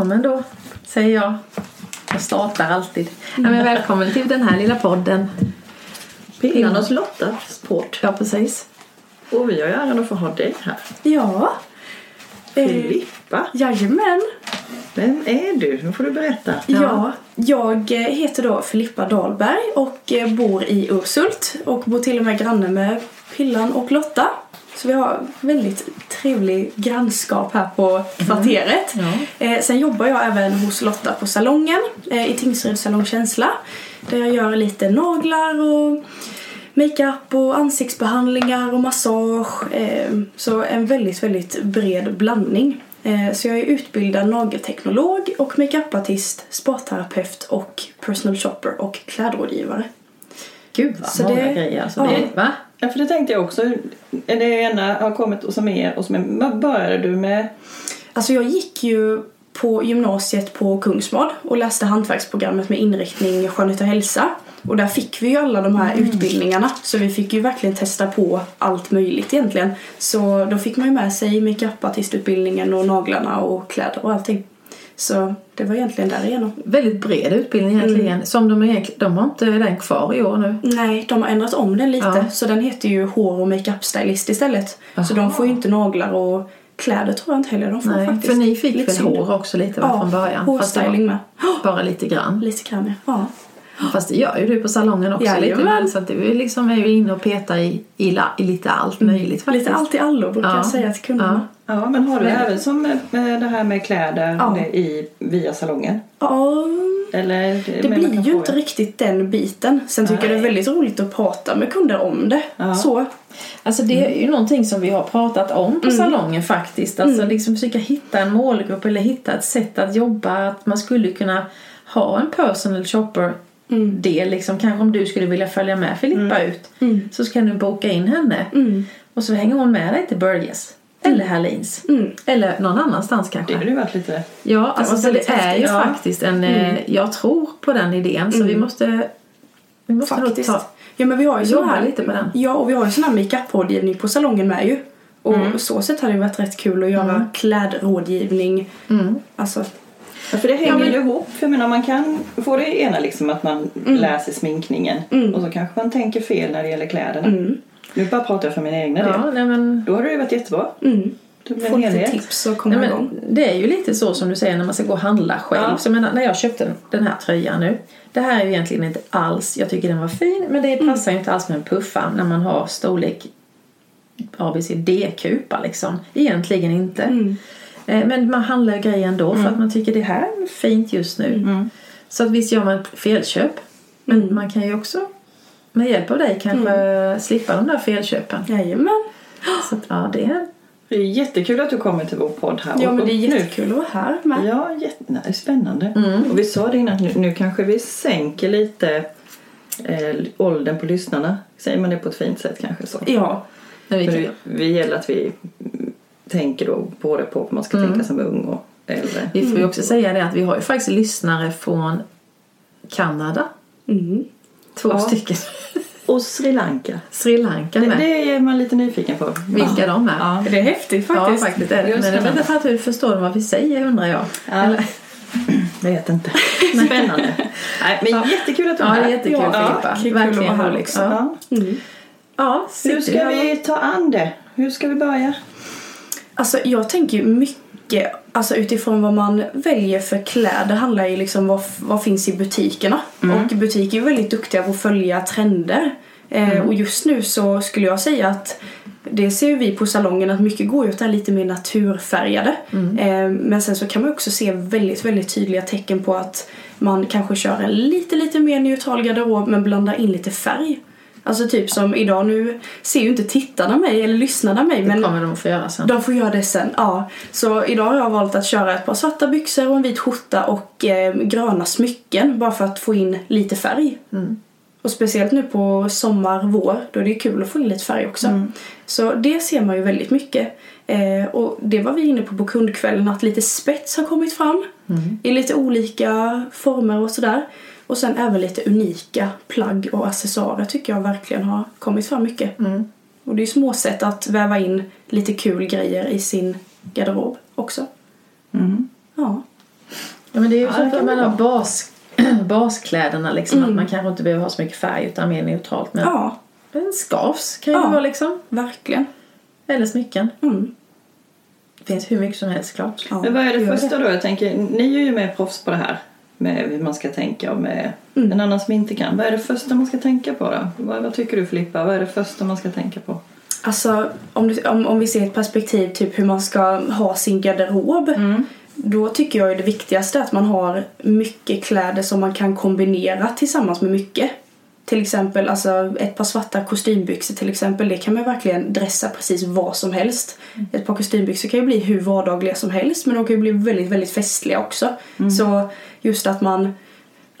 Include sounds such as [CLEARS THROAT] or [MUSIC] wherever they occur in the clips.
välkommen då, säger jag. Jag startar alltid. Ja, men välkommen till den här lilla podden. Pillan hos Lottas port. Ja, precis. Och vi har ju äran att få ha dig här. Ja. Eh, Filippa. jajamän. Vem är du? Nu får du berätta. Ja. jag eh, heter då Filippa Dahlberg och eh, bor i Urshult och bor till och med granne med Pillan och Lotta. Så vi har väldigt trevlig grannskap här på kvarteret. Ja. Eh, sen jobbar jag även hos Lotta på salongen eh, i Tingsryd salong Känsla. Där jag gör lite naglar och makeup och ansiktsbehandlingar och massage. Eh, så en väldigt, väldigt bred blandning. Så jag är utbildad nagelteknolog och makeupartist, sparterapeut och personal shopper och klädrådgivare. Gud vad Så många det- grejer. Alltså, ja. det, va? Ja, för det tänkte jag också. Det ena har kommit och som är och som är. Vad började du med? Alltså jag gick ju på gymnasiet på Kungsmad och läste hantverksprogrammet med inriktning skönhet och hälsa. Och där fick vi ju alla de här utbildningarna så vi fick ju verkligen testa på allt möjligt egentligen. Så då fick man ju med sig makeupartistutbildningen och naglarna och kläder och allting. Så det var egentligen därigenom. Väldigt bred utbildning egentligen. Mm. Som de, egentligen, de har inte den kvar i år nu. Nej, de har ändrat om den lite Ja. så den heter ju hår och makeupstylist istället. Så Aha. de får ju inte naglar och kläder tror jag inte heller de får Nej, faktiskt. för ni fick Lite väl synd. hår också lite va, Ja, från början? Hårstyling med. Bara lite grann. Lite grann ja. Fast det gör ju du på salongen också lite. Jajamän. Men, så att du är liksom är ju inne och petar i, i, la, i lite allt möjligt faktiskt. Lite allt i allo brukar Ja. jag säga till kunderna. Ja, men har du Men- även som det här med kläder Ja. i, via salongen? Ja, Eller, det blir ju inte riktigt den biten. Sen tycker jag det är väldigt roligt att prata med kunder om det. Ja. Så. Alltså det är ju någonting som vi har pratat om på salongen faktiskt. Alltså liksom försöka hitta en målgrupp eller hitta ett sätt att jobba. Att man skulle kunna ha en personal shopper del liksom. Kanske om du skulle vilja följa med Filippa ut. Så ska du boka in henne. Och så hänger hon med dig till Börjes. Eller Herlins. Eller någon annannstans kanske. Det hade ju varit lite... Ja, alltså det väldigt är ju. Ja. faktiskt en... eh, Jag tror på den idén så vi måste... Vi måste nog Faktiskt. ta... Ja men vi har ju sån här, lite på den. Ja och vi har ju sån här makeup-rådgivning på salongen med ju. Och Mm. så sätt hade det varit rätt kul att göra klädrådgivning. Mm. Alltså, Ja, för det hänger Ja, men- ju ihop. För jag menar, man kan få det ena liksom att man läser sminkningen och så kanske man tänker fel när det gäller kläderna. Nu bara pratar jag för min egna del. Ja, nej men... Då hade det ju varit jättebra. mm. Få lite tips och komma Nej, igång. men det är ju lite så som du säger när man ska gå och handla själv. Ja. Så jag menar, när jag köpte den, den här tröjan nu. Det här är ju egentligen inte alls, jag tycker den var fin men det passar ju inte alls med en puffa när man har storlek ABCD-kupa liksom. Egentligen inte. Eh, Men man handlar grejer ändå för att man tycker det här är fint just nu. Så att visst gör man ett felköp. Men man kan ju också med hjälp av dig kanske slippa de där felköpen. Jajamän. Så att, ja, det är Det är jättekul att du kommer till vår podd här. Ja men det är och nu- jättekul att vara här med. Ja, jätte, det spännande. Och vi sa det innan, nu, nu kanske vi sänker lite eh, åldern på lyssnarna. Säger man det på ett fint sätt kanske så? Ja. Men vi det, gäller att vi mm, tänker då både på vad man ska tänka som ung och äldre. Vi får ju också säga det att vi har ju faktiskt lyssnare från Kanada. Mm. Två Ja. stycken. [LAUGHS] Och Sri Lanka. Sri Lanka Det, med. det är man lite nyfiken på. Vilka de är. Ja. Det är häftigt Ja, faktiskt. faktiskt är det. Just Men jag det. vet inte för att hur förstår de vad vi säger undrar jag. Ja. Eller, Vet inte. [LAUGHS] Spännande. Nej, men jättekul att du är ja, det är här. jättekul Ja, Filippa. kul att Verkligen roligt. också. Ja. Ja. Mm. Ja, Hur ska vi ta an det? Hur ska vi börja? Alltså jag tänker ju mycket alltså utifrån vad man väljer för kläder handlar ju liksom vad, vad finns i butikerna. Och butiker är ju väldigt duktiga på att följa trender. Eh, och just nu så skulle jag säga att det ser vi på salongen att mycket går åt det här lite mer naturfärgade. Eh, men sen så kan man också se väldigt, väldigt tydliga tecken på att man kanske kör en lite, lite mer neutral garderob men blandar in lite färg. Alltså typ som idag, nu ser ju inte tittarna mig eller lyssnarna mig Det men kommer de att få göra sen. de får göra det sen, ja. Så idag har jag valt att köra ett par svarta byxor och en vit skjorta och eh, gröna smycken bara för att få in lite färg. Och speciellt nu på sommar, vår, då är det ju kul att få in lite färg också. Så det ser man ju väldigt mycket. Eh, och det var vi inne på på kundkvällen, att lite spets har kommit fram i lite olika former och sådär. Och sen även lite unika plagg och accessoarer tycker jag verkligen har kommit fram mycket. Och det är ju små sätt att väva in lite kul grejer i sin garderob också. Mm. Ja. Ja, men det är ju Ja, så att man har bas, [CLEARS THROAT] baskläderna liksom. Mm. Att man kanske inte behöver ha så mycket färg utan mer neutralt. Men Ja, en scarfs kan ju Ja. vara liksom. verkligen. Eller smycken. Mm. Det finns hur mycket som helst klart. Ja, Men vad är det första då? Jag tänker, ni är ju mer proffs på det här. Med hur man ska tänka och med Mm. en annan som inte kan. Vad är det första man ska tänka på då? Vad, vad tycker du Filippa? Vad är det första man ska tänka på? Alltså om, du, om, om vi ser ett perspektiv typ hur man ska ha sin garderob. Då tycker jag ju det viktigaste är att man har mycket kläder som man kan kombinera tillsammans med mycket. Till exempel alltså ett par svarta kostymbyxor till exempel. Det kan man verkligen dressa precis vad som helst. Ett par kostymbyxor kan ju bli hur vardagliga som helst men de kan ju bli väldigt, väldigt festliga också. Så just att man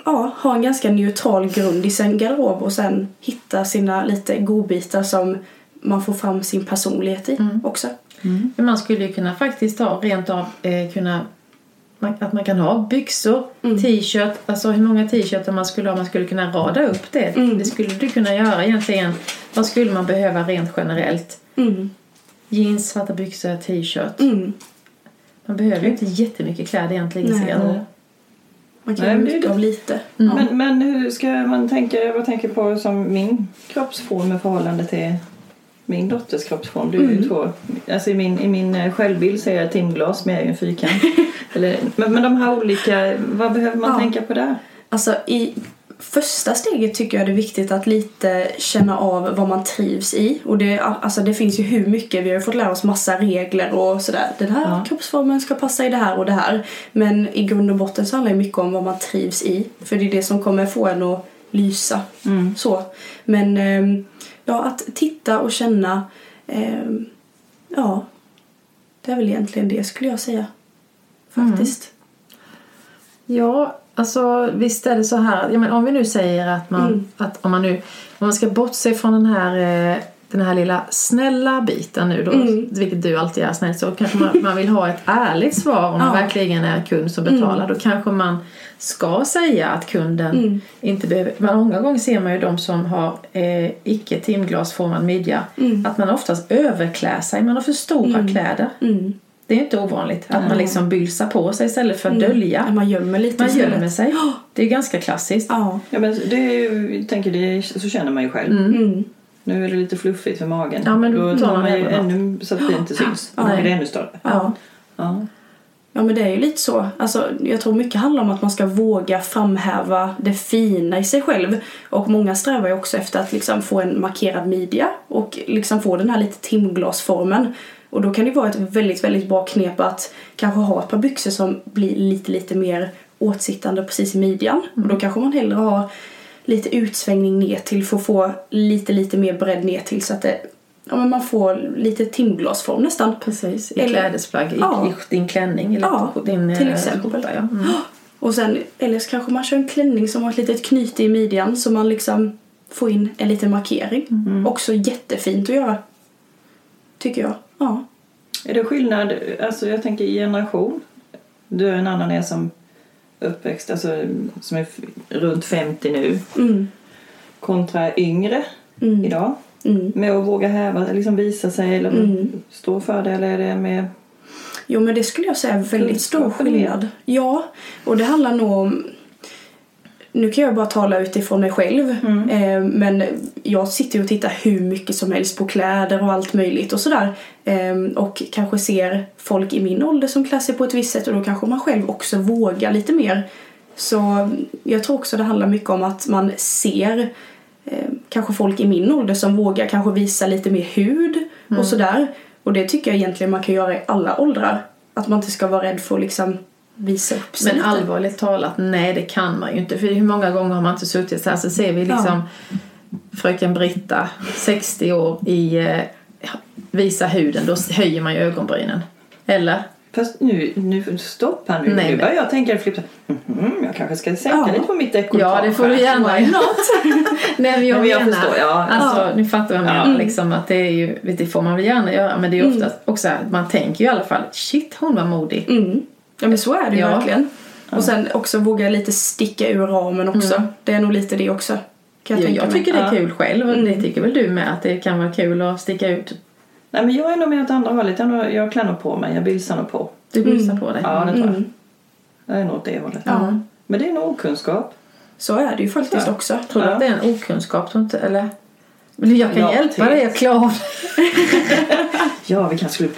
ja, har en ganska neutral grund i sin garderob och sen hitta sina lite godbitar som man får fram sin personlighet i också. Men man skulle ju kunna faktiskt ha rent av eh, kunna man, att man kan ha byxor, t-shirt, alltså hur många t-shirtar man skulle ha, man skulle kunna rada upp det. Mm. Det skulle du kunna göra egentligen. Vad skulle man behöva rent generellt? Mm. Jeans, svarta byxor, t-shirt. Mm. Man behöver ju inte jättemycket kläder egentligen Nej. Man kan Nej, men det lite. Men, men hur ska man tänka? Vad tänker på som min kroppsform i förhållande till min dotters kroppsform? Du är ju två. Alltså i min, i min eh, självbild ser jag timglas men jag är ju en fyrkant. [LAUGHS] Eller, men, men de här olika, vad behöver man Ja. tänka på där? Alltså i första steget tycker jag det är viktigt att lite känna av vad man trivs i. Och det, alltså det finns ju hur mycket, vi har ju fått lära oss massa regler och sådär. Den här Ja. kroppsformen ska passa i det här och det här. Men i grund och botten så handlar det mycket om vad man trivs i. För det är det som kommer få en att lysa. Mm. Så. Men ehm, ja, att titta och känna. ehm, ja, det är väl egentligen det skulle jag säga. Faktiskt. Ja, alltså visst är det så här. Ja, men om vi nu säger att man, Mm. att om man nu om man ska bortse från den här, eh, den här lilla snälla biten nu då, Mm. vilket du alltid är snäll, så kanske man, man vill ha ett ärligt svar om man Ja. Mm. verkligen är kund som betalar. Då kanske man ska säga att kunden Mm. inte behöver... Men många gånger ser man ju de som har eh, icke timglasformad midja, Mm. att man oftast överklär sig. Man har för stora kläder. Mm. Det är inte ovanligt att man liksom bylsar på sig istället för att dölja. Ja, man gömmer lite Man istället. gömmer sig. Det är ganska klassiskt. Ja. Ja, men det är tänker det, så känner man ju själv. Mm. Nu är det lite fluffigt för magen. Ja, men då då tar man man ju ännu så att det inte syns. Då Nej. blir det ännu större. Ja. Ja. Ja, men det är ju lite så. Alltså, jag tror mycket handlar om att man ska våga framhäva det fina i sig själv. Och många strävar ju också efter att liksom få en markerad midja och liksom få den här lite timglasformen. Och då kan det vara ett väldigt, väldigt bra knep att kanske ha ett par byxor som blir lite, lite mer åtsittande precis i midjan. Och då kanske man hellre har lite utsvängning ner till för att få lite, lite mer bredd ner till så att det, ja, men man får lite timglasform nästan. Precis, i Eller- klädesplagg, i, Ja. i din klänning eller Ja, din till eh, exempel. skjorta. Ja. Mm. [GASPS] Och sen, eller så kanske man kör en klänning som har ett litet knyte i midjan så man liksom får in en liten markering. Också jättefint att göra. Tycker jag. Ja. Är det skillnad, alltså jag tänker i generation? Du är en annan är som uppväxt, alltså som är runt 50 nu Mm. kontra yngre Mm. idag. Mm. Med att våga häva, liksom visa sig eller Mm. stå för det eller är det med Jo men det skulle jag säga är väldigt stor skillnad. Ja, och det handlar nog om nu kan jag bara tala utifrån mig själv. Eh, men jag sitter ju och tittar hur mycket som helst på kläder och allt möjligt och sådär. Eh, och kanske ser folk i min ålder som klär sig på ett visst sätt och då kanske man själv också vågar lite mer. Så jag tror också det handlar mycket om att man ser eh, kanske folk i min ålder som vågar kanske visa lite mer hud och sådär. Och det tycker jag egentligen man kan göra i alla åldrar. Att man inte ska vara rädd för att liksom visa upp sig Men lite. allvarligt talat, nej det kan man ju inte. För hur många gånger har man inte suttit så här så ser vi liksom fröken Britta, 60 år, i eh, visa huden. Då höjer man ju ögonbrynen. Eller? Fast nu, nu stopp här nu. Nej, nu börjar jag tänka flippa. Mhm, jag kanske ska sänka Ja. lite på mitt dekolletage. Ja, det får du gärna? [LAUGHS] Nej men jag men jag menar, förstår, ja. alltså nu fattar jag vad jag Ja. menar liksom att det är ju, det får man väl gärna göra men det är ju oftast också att man tänker ju i alla fall shit hon var modig. Mm. Ja men så är det ju Ja. verkligen. Och sen också våga lite sticka ur ramen också. Det är nog lite det också. Kan jag Jag, tänka jag mig. tycker det är Ja. kul själv och Mm. det tycker väl du med att det kan vara kul att sticka ut. Nej men jag är nog med åt andra hållet. Jag, jag klär nog på mig. Jag bylsar nog på. Du bylsar på dig. Ja, det tror jag. Mm. Det är nog åt det hållet. Ja. Men det är nog okunskap. Så är det ju faktiskt Så. också. Tror du Ja. att det är en okunskap? Inte, eller? Men jag kan Ja, hjälpa typ. dig att klara [LAUGHS] Ja, vi kanske skulle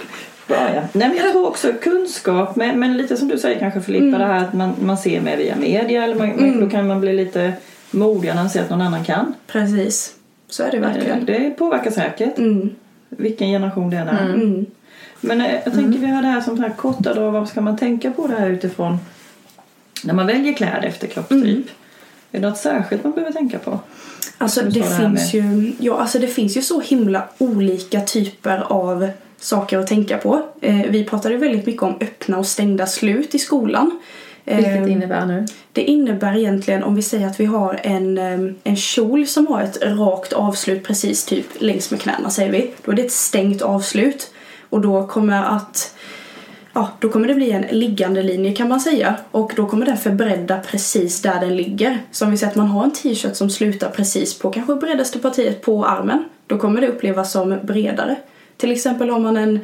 börja. Nej, men jag tror också kunskap, men, men lite som du säger kanske Filippa, det här att man, man ser mer via media. Eller man, Då kan man bli lite modigare när man ser att någon annan kan. Precis. Så är det verkligen. Det påverkar säkert Mm. Vilken generation det än är. Mm. Men eh, jag tänker vi har det här som här korta då, vad ska man tänka på det här utifrån när man väljer kläder efter kroppstyp? Är det något särskilt man behöver tänka på? Alltså det finns ju, ja, alltså det finns ju så himla olika typer av saker att tänka på. Eh, vi pratade väldigt mycket om öppna och stängda slut i skolan. Vilket Eh, det innebär nu. Det innebär egentligen om vi säger att vi har en, eh, en kjol som har ett rakt avslut precis typ längs med knäna säger vi. Då är det ett stängt avslut. Och då kommer att Ja, då kommer det bli en liggande linje kan man säga. Och då kommer den förbredda precis där den ligger. Så om vi säger att man har en t-shirt som slutar precis på kanske breddaste partiet på armen. Då kommer det upplevas som bredare. Till exempel har man en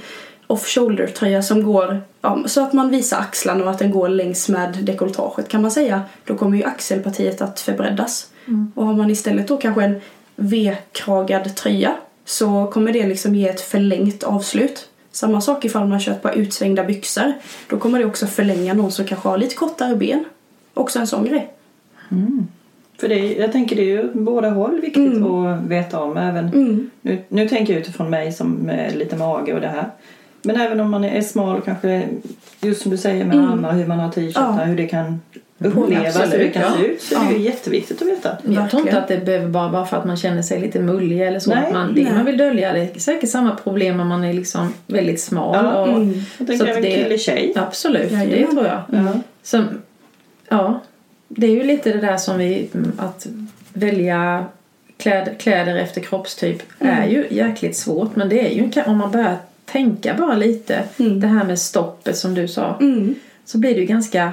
off-shoulder tröja som går ja, så att man visar axlarna och att den går längs med dekolletaget kan man säga. Då kommer ju axelpartiet att förbreddas. Och har man istället då kanske en V-kragad tröja så kommer det liksom ge ett förlängt avslut. Samma sak ifall man kör ett par utsvängda byxor. Då kommer det också förlänga någon som kanske har lite kortare ben. Också en sån grej. För det, jag tänker det är ju båda håll viktigt att veta om. Även, Mm. nu, nu tänker jag utifrån mig som med lite mage och det här. Men även om man är smal och kanske just som du säger med armar, hur man har t-shirtar, Ja. hur det kan upplevas, hur det kan ja. se ut. Så är det Ja. ju jätteviktigt att veta. Jag tror inte att det behöver bara vara för att man känner sig lite mullig eller så. Nej, att man, det nej. man vill dölja det är säkert samma problem om man är liksom väldigt smal. Ja, och, mm. Jag tänker Så att även det- kille-tjej. Absolut, det Jajamän. tror jag. Ja. Så, ja, det är ju lite det där som vi, att välja kläder, kläder efter kroppstyp är ju jäkligt svårt. Men det är ju, om man börjar tänka bara lite, Mm. det här med stoppet som du sa, Mm. så blir det ju ganska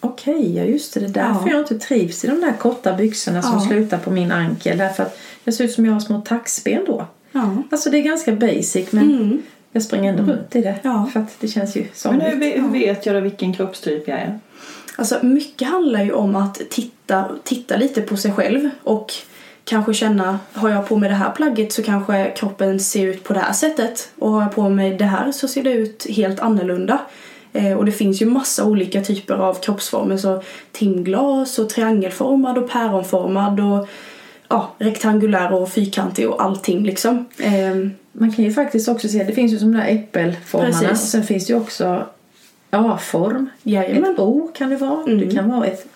okej, ja just det, det är därför Ja. jag inte trivs i de där korta byxorna som Ja. slutar på min ankel. Därför att jag ser ut som jag har små taxben då. Ja. Alltså det är ganska basic men Mm. jag springer ändå runt i det. Ja. För att det känns ju Men somrigt. hur, hur vet jag då vilken kroppstyp jag är? Alltså mycket handlar ju om att titta, titta lite på sig själv och kanske känna, har jag på mig det här plagget så kanske kroppen ser ut på det här sättet och har jag på mig det här så ser det ut helt annorlunda. Eh, och det finns ju massa olika typer av kroppsformer så timglas och triangelformad och päronformad och ja, rektangulär och fyrkantig och allting liksom. Eh, Man kan ju faktiskt också se, det finns ju som de där äppelformarna Precis. och sen finns det ju också A-form. Ett O kan det vara. Mm. Det kan vara ett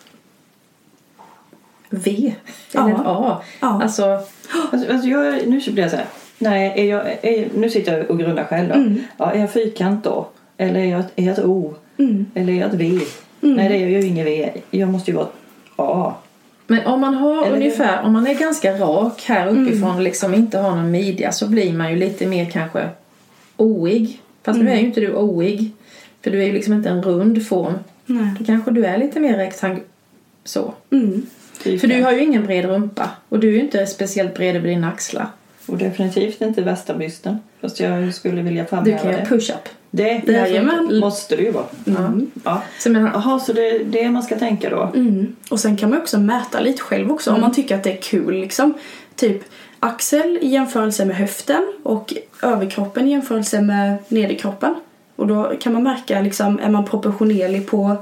V Ja. eller ett A. Ja. Alltså, Alltså, alltså jag, nu blir jag så här. Nej, är jag, är, nu sitter jag och grundar själv då. Mm. Ja, är jag fyrkant då? Eller är jag, är jag ett O? Mm. Eller är jag ett V? Mm. Nej, det är jag ju inget V. Jag måste ju vara ett A. men om man har Eller hur? ungefär, om man är ganska rak här uppifrån Mm. och liksom inte har någon midja så blir man ju lite mer kanske oig. Fast Mm. nu är ju inte du oig. För du är ju liksom inte en rund form. Nej. Då kanske du är lite mer rektang... Så. Mm. För du har ju ingen bred rumpa. Och du är ju inte speciellt bred över dina axlar. Och definitivt inte värsta bysten. Fast jag skulle vilja Du framhäva kan göra det. push-up. Det, det måste det ju vara. Mm. Ja. Så menar, så det är det man ska tänka då? Mm. Och sen kan man också mäta lite själv också om man tycker att det är kul liksom. Typ axel i jämförelse med höften och överkroppen i jämförelse med nederkroppen. Och då kan man märka liksom, är man proportionerlig på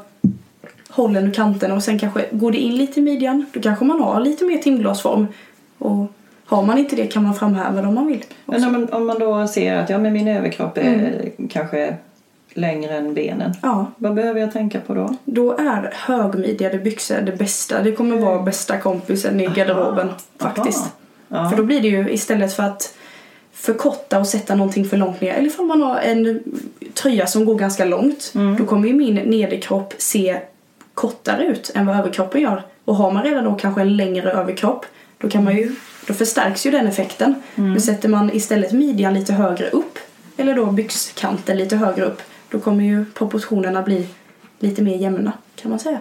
hållen och kanterna och sen kanske går det in lite i midjan. Då kanske man har lite mer timglasform. Och har man inte det kan man framhäva det om man vill. Men om man, om man då ser att ja, men min överkropp är kanske längre än benen. Ja, Vad behöver jag tänka på då? då är högmidjade byxor det bästa. Det kommer vara bästa kompisen i garderoben faktiskt. Aha. För då blir det ju istället för att förkorta och sätta någonting för långt ner. Eller ifall man har en tröja som går ganska långt. Mm. Då kommer ju min nederkropp se kortare ut än vad överkroppen gör. Och har man redan då kanske en längre överkropp då kan man ju då förstärks ju den effekten. Mm. Men sätter man istället midjan lite högre upp eller då byxkanten lite högre upp då kommer ju proportionerna bli lite mer jämna kan man säga.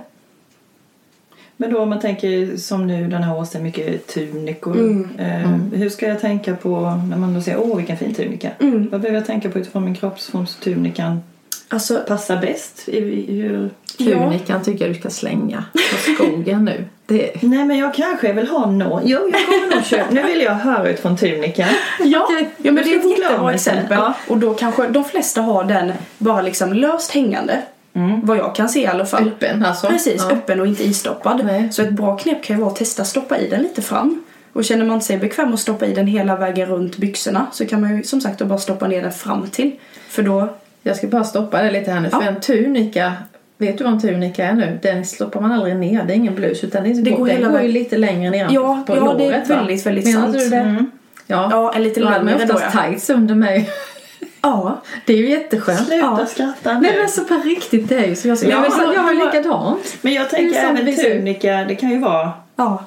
Men då om man tänker som nu den här årstiden, mycket tunikor. Mm. Eh, Hur ska jag tänka på när man då säger åh vilken fin tunika? Mm. Vad behöver jag tänka på utifrån min kroppsform så tunikan Alltså, passar bäst? I, i, hur... Tunikan tycker jag du ska slänga på skogen nu. Det, Nej men jag kanske vill ha någon. Jo, jag kommer nog köpa. Nu vill jag höra ut från tunikan. Ja, ja men det är ett jättebra exempel. Ja. Och då kanske de flesta har den bara liksom löst hängande. Vad jag kan se i alla fall. öppen alltså. Precis, Ja. öppen och inte istoppad. Nej. Så ett bra knep kan ju vara att testa stoppa i den lite fram. Och känner man sig bekväm att stoppa i den hela vägen runt byxorna så kan man ju som sagt då bara stoppa ner den fram till. För då, Jag ska bara stoppa det lite här nu. För Ja. en tunika, vet du vad en tunika är nu? Den stoppar man aldrig ner. Det är ingen blus utan det, Det går, den hela går ju lite längre ner Ja, på ja, låret det är väldigt, väldigt Menar sant. du det? Mm. Ja. ja en lite längre då oftast ja. tights under mig. Ja, [LAUGHS] Det är ju jätteskönt. Sluta Ja. skratta nu. Nej men alltså på riktigt det är ju så. Jag, Ja, jag, jag, var- likadant. Men jag tänker är även tunika, det kan ju vara... ja.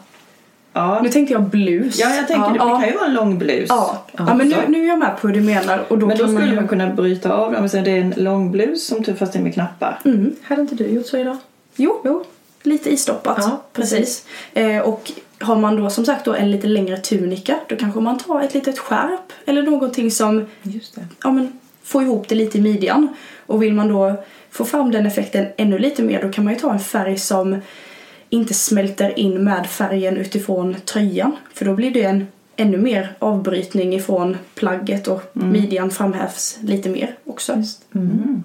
Ja, Nu tänkte jag blus. ja jag tänker det, ja, det kan ju vara en lång blus. Ja, ja. Men nu, nu är jag med på hur du menar. Och då Men då man skulle ju... man kunna bryta av dem och säga det är en lång blus som typ fast det är med knappar. Mm. Hade inte du gjort så idag? Jo, jo. Lite istoppat. Ja, precis. Eh, och har man då som sagt då en lite längre tunika då kanske man tar ett litet skärp eller någonting som Just det. ja, men, får ihop det lite i midjan. Och vill man då få fram den effekten ännu lite mer då kan man ju ta en färg som inte smälter in med färgen utifrån tröjan. För då blir det en ännu mer avbrytning ifrån plagget och midjan framhävs lite mer också. Mm.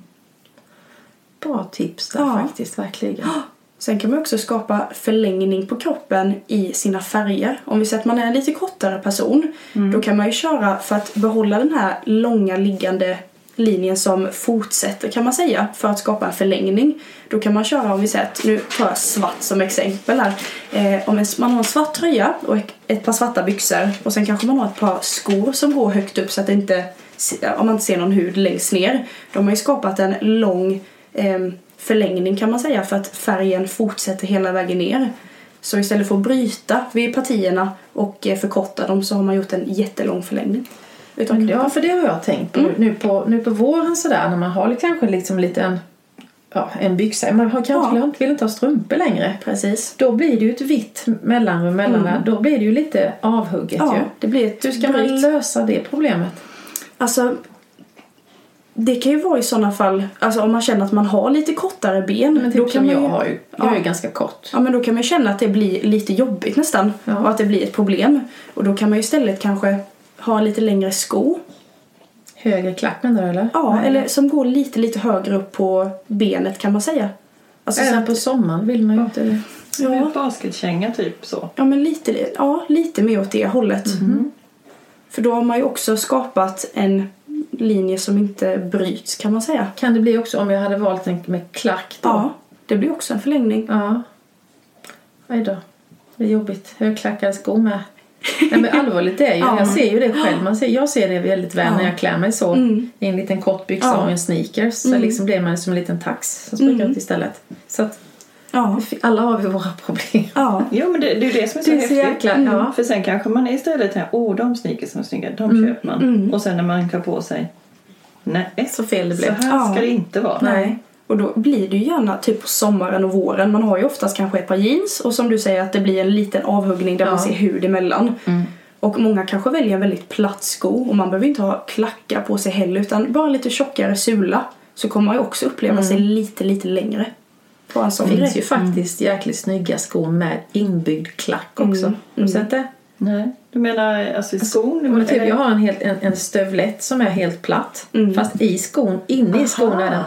Bra tips där Ja. faktiskt, verkligen. [GASPS] Sen kan man också skapa förlängning på kroppen i sina färger. Om vi säger att man är en lite kortare person, då kan man ju köra för att behålla den här långa liggande linjen som fortsätter kan man säga för att skapa en förlängning. Då kan man köra om vi säger att, nu tar jag svart som exempel här. Eh, om man har en svart tröja och ett, par svarta byxor och sen kanske man har ett par skor som går högt upp så att det inte, om man inte ser någon hud längst ner. De har ju skapat en lång eh, förlängning kan man säga för att färgen fortsätter hela vägen ner. Så istället för att bryta vid partierna och eh, förkorta dem så har man gjort en jättelång förlängning. Utav Ja, kroppen. för det har jag tänkt på. Nu, på nu på våren sådär när man har kanske liksom lite en, ja, en byxa. Man har kanske Ja. vill inte ha strumpor längre. Precis. Då blir det ju ett vitt mellanrum mellan där. Då blir det ju lite avhugget Ja, ju. det blir ett Hur ska man bryt. lösa det problemet? Alltså, det kan ju vara i sådana fall, alltså om man känner att man har lite kortare ben. Men då typ kan som man jag ju, har ju. Jag är Ja. ju ganska kort. Ja men då kan man ju känna att det blir lite jobbigt nästan. Ja. Och att det blir ett problem. Och då kan man ju istället kanske ha lite längre sko. Högre klack menar du eller? Ja, Nej. eller som går lite lite högre upp på benet kan man säga. Alltså så Även på sommaren vill man ju inte. Som Ja. en basketkänga typ så. ja men lite, ja, lite mer åt det hållet. Mhm. För då har man ju också skapat en linje som inte bryts kan man säga. Kan det bli också om jag hade valt en med klack då? Ja, det blir också en förlängning. Ja. Aj då. Det är jobbigt. Högklackade skor med. Nej men allvarligt det är ju. Ja. Jag ser ju det själv. Man ser, jag ser det väldigt väl Ja. när jag klär mig så. Mm. I en liten kort byxa Ja. och en sneakers. Så Mm. liksom blir man som en liten tax som springer Mm. ut istället. Så att Ja. alla har vi våra problem. Ja. Jo men det, det är ju det som är så Det är så häftigt. jäkla... Mm. Ja. För sen kanske man istället tänker åh de sneakersarna är snygga, de Mm. köper man. Mm. Och sen när man klär på sig, nej Så fel det så blev. här Ja. ska det inte vara. Nej. Och då blir det ju gärna typ på sommaren och våren. Man har ju oftast kanske ett par jeans och som du säger att det blir en liten avhuggning där Ja. man ser hud emellan. Mm. Och många kanske väljer en väldigt platt sko och man behöver inte ha klackar på sig heller utan bara lite tjockare sula. Så kommer man ju också uppleva sig lite, lite längre. På en sån Det finns ju faktiskt jäkligt snygga skor med inbyggd klack också. Mm. Har du Mm. sett det? Nej. Du menar alltså i skon? Men typ, jag har en, helt, en, en stövlett som är helt platt. Mm. Fast i skon, inne i skon är den.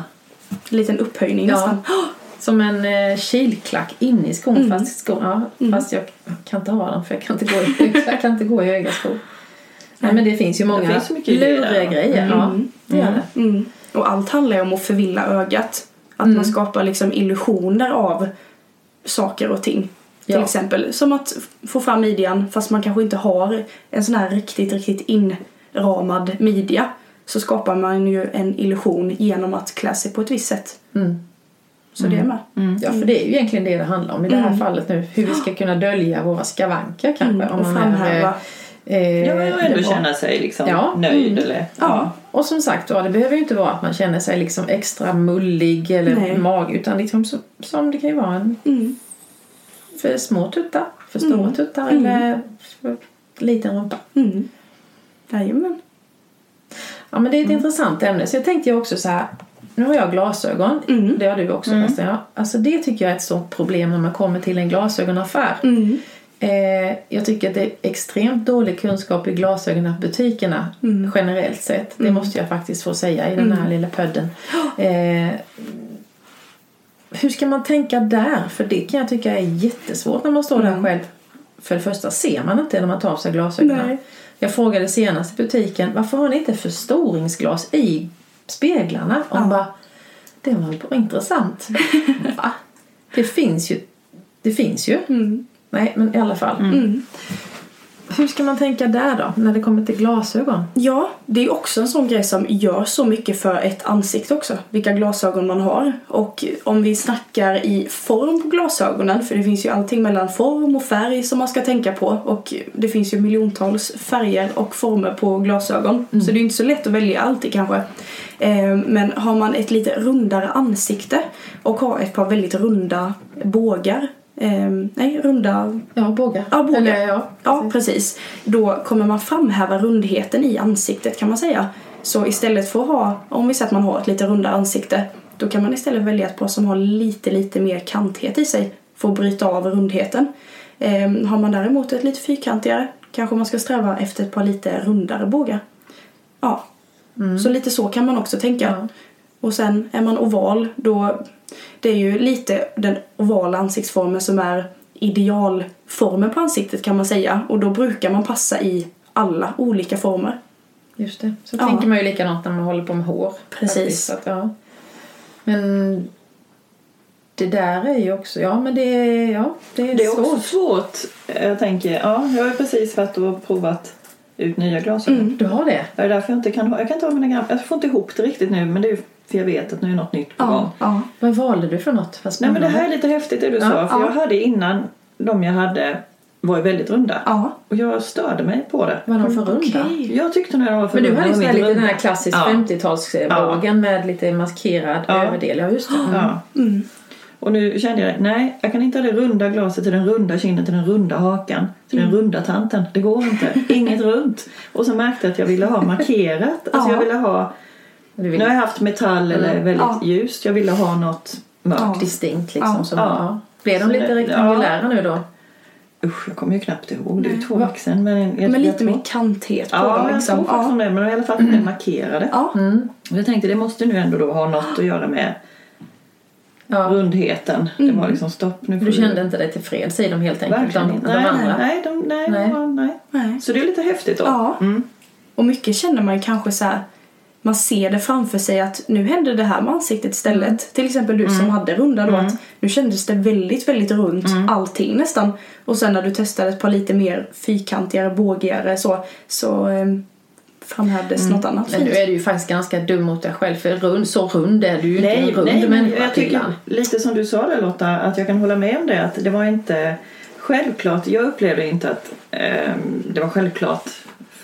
En liten upphöjning Ja. nästan. [GASPS] Som en eh, kilklack inne i skon. Mm. Fast, skon, ja, Mm. fast jag kan inte ha den för jag kan inte gå i, [LAUGHS] jag kan inte gå i höga skor. Nej men det finns ju många finns så mycket luriga grejer. Ja, Mm. det gör det. Mm. Och allt handlar ju om att förvilla ögat. Att Mm. man skapar liksom illusioner av saker och ting. Till Ja. exempel som att få fram midjan fast man kanske inte har en sån här riktigt, riktigt inramad midja. Så skapar man ju en illusion genom att klä sig på ett visst sätt. Mm. Så det är med. Mm. Ja, för det är ju egentligen det det handlar om i det här Mm. fallet nu. Hur vi ska kunna dölja våra skavanker kanske. Mm. Och man är, framhäva. eh, Ja, men det ändå känna sig liksom Ja. nöjd Mm. eller Ja. Och som sagt då, det behöver ju inte vara att man känner sig liksom extra mullig eller Nej. mag utan liksom så, som det kan ju vara en Mm. för små tuttar, för stora Mm. tuttar Mm. eller för liten rumpa. Mm. Jajamän. Ja men det är ett Mm. intressant ämne så jag tänkte ju också så här nu har jag glasögon, Mm. det har du också nästan. Ja. Alltså det tycker jag är ett stort problem när man kommer till en glasögonaffär. Mm. Eh, jag tycker att det är extremt dålig kunskap i glasögonbutikerna Mm. generellt sett. Det måste jag faktiskt få säga i den här lilla podden. [GASPS] Eh, hur ska man tänka där? För det kan jag tycka är jättesvårt när man står Mm. där själv. För det första ser man inte när man tar av sig glasögonen. Nej. Jag frågade senast i butiken varför har ni inte förstoringsglas i speglarna? Och hon bara, det var bara intressant. [LAUGHS] Va? Det finns ju. Det finns ju. Mm. Nej, men i alla fall. Hur ska man tänka där då, när det kommer till glasögon? Ja, det är också en sån grej som gör så mycket för ett ansikte också. Vilka glasögon man har. Och om vi snackar i form på glasögonen, för det finns ju allting mellan form och färg som man ska tänka på. Och det finns ju miljontals färger och former på glasögon. Så det är ju inte så lätt att välja alltid kanske. Eh, Men har man ett lite rundare ansikte och har ett par väldigt runda bågar. Eh, Nej, runda Ja, bågar. Ja, bågar. Eller, ja, Ja, precis. Då kommer man framhäva rundheten i ansiktet kan man säga. Så istället för att ha, om vi säger att man har ett lite rundare ansikte, då kan man istället välja ett par som har lite, lite mer kantighet i sig för att bryta av rundheten. Ehm, har man däremot ett lite fyrkantigare, kanske man ska sträva efter ett par lite rundare bågar. Ja, så lite så kan man också tänka. Ja. Och sen är man oval, då det är ju lite den ovala ansiktsformen som är idealformen på ansiktet kan man säga. Och då brukar man passa i alla olika former. Just det. Så Ja. tänker man ju likadant när man håller på med hår. Precis. Att, ja. Men det där är ju också, ja men det är, ja, det är, Det är svårt. också svårt. Jag tänker, ja, jag har precis varit och provat ut nya glasögon. Du har det? Det är därför jag inte kan ha, jag kan inte ha mina gamla, jag får inte ihop det riktigt nu men det är ju för jag vet att nu är något nytt på gång. Ja, ja. Vad valde du för något? Vad Nej men det här är lite häftigt det du Ja, sa för ja. jag hade innan de jag hade var ju väldigt runda. ja. Och jag störde mig på det. Vad är de för runda? Okej. Jag tyckte när de var för Men du runda hade ju var lite den här klassisk Ja. 50-talsbågen med lite maskerad Ja. överdel. Ja, just det. Mm. Ja. Mm. Och nu kände jag, nej, jag kan inte ha det runda glaset till den runda kinden, till den runda hakan, till Mm. den runda tanten. Det går inte. Inget runt. Och så märkte jag att jag ville ha markerat. Alltså Ja. jag ville ha, nu vill har jag haft metall eller Mm. väldigt Ja. ljust. Jag ville ha något mörkt. Ja. distinkt liksom. Ja. Som, Ja. ja. Blev de Så lite rektangulära nu då? Usch, jag kommer ju knappt ihåg. Det är ju två veckor sedan. Men, jag, Men jag lite tror- mer kanthet på Ja, dem jag liksom. tror faktiskt Ja. om det. Men i alla fall att de är markerade. Ja. Mm. Jag tänkte det måste nu ändå då ha något att göra med Ja. rundheten. Det var liksom stopp. Nu Du kände inte dig tillfreds i dem helt enkelt? Verkligen De, inte. de Nej, andra? nej, de, nej, Nej. nej. nej. Nej. Så det är lite häftigt då. Ja. Mm. Och mycket känner man ju kanske så här. Man ser det framför sig att nu hände det här med ansiktet istället. Mm. Till exempel du som hade runda då. Att nu kändes det väldigt, väldigt runt Mm. allting nästan. Och sen när du testade ett par lite mer fyrkantigare, bågigare så, så eh, framhävdes något annat Mm. Men nu är du ju faktiskt ganska dum mot dig själv för rund, så rund är du ju Nej, inte en rund nej, men jag tycker lite som du sa där Lotta, att jag kan hålla med om det. Att det var inte självklart. Jag upplevde inte att ehm, det var självklart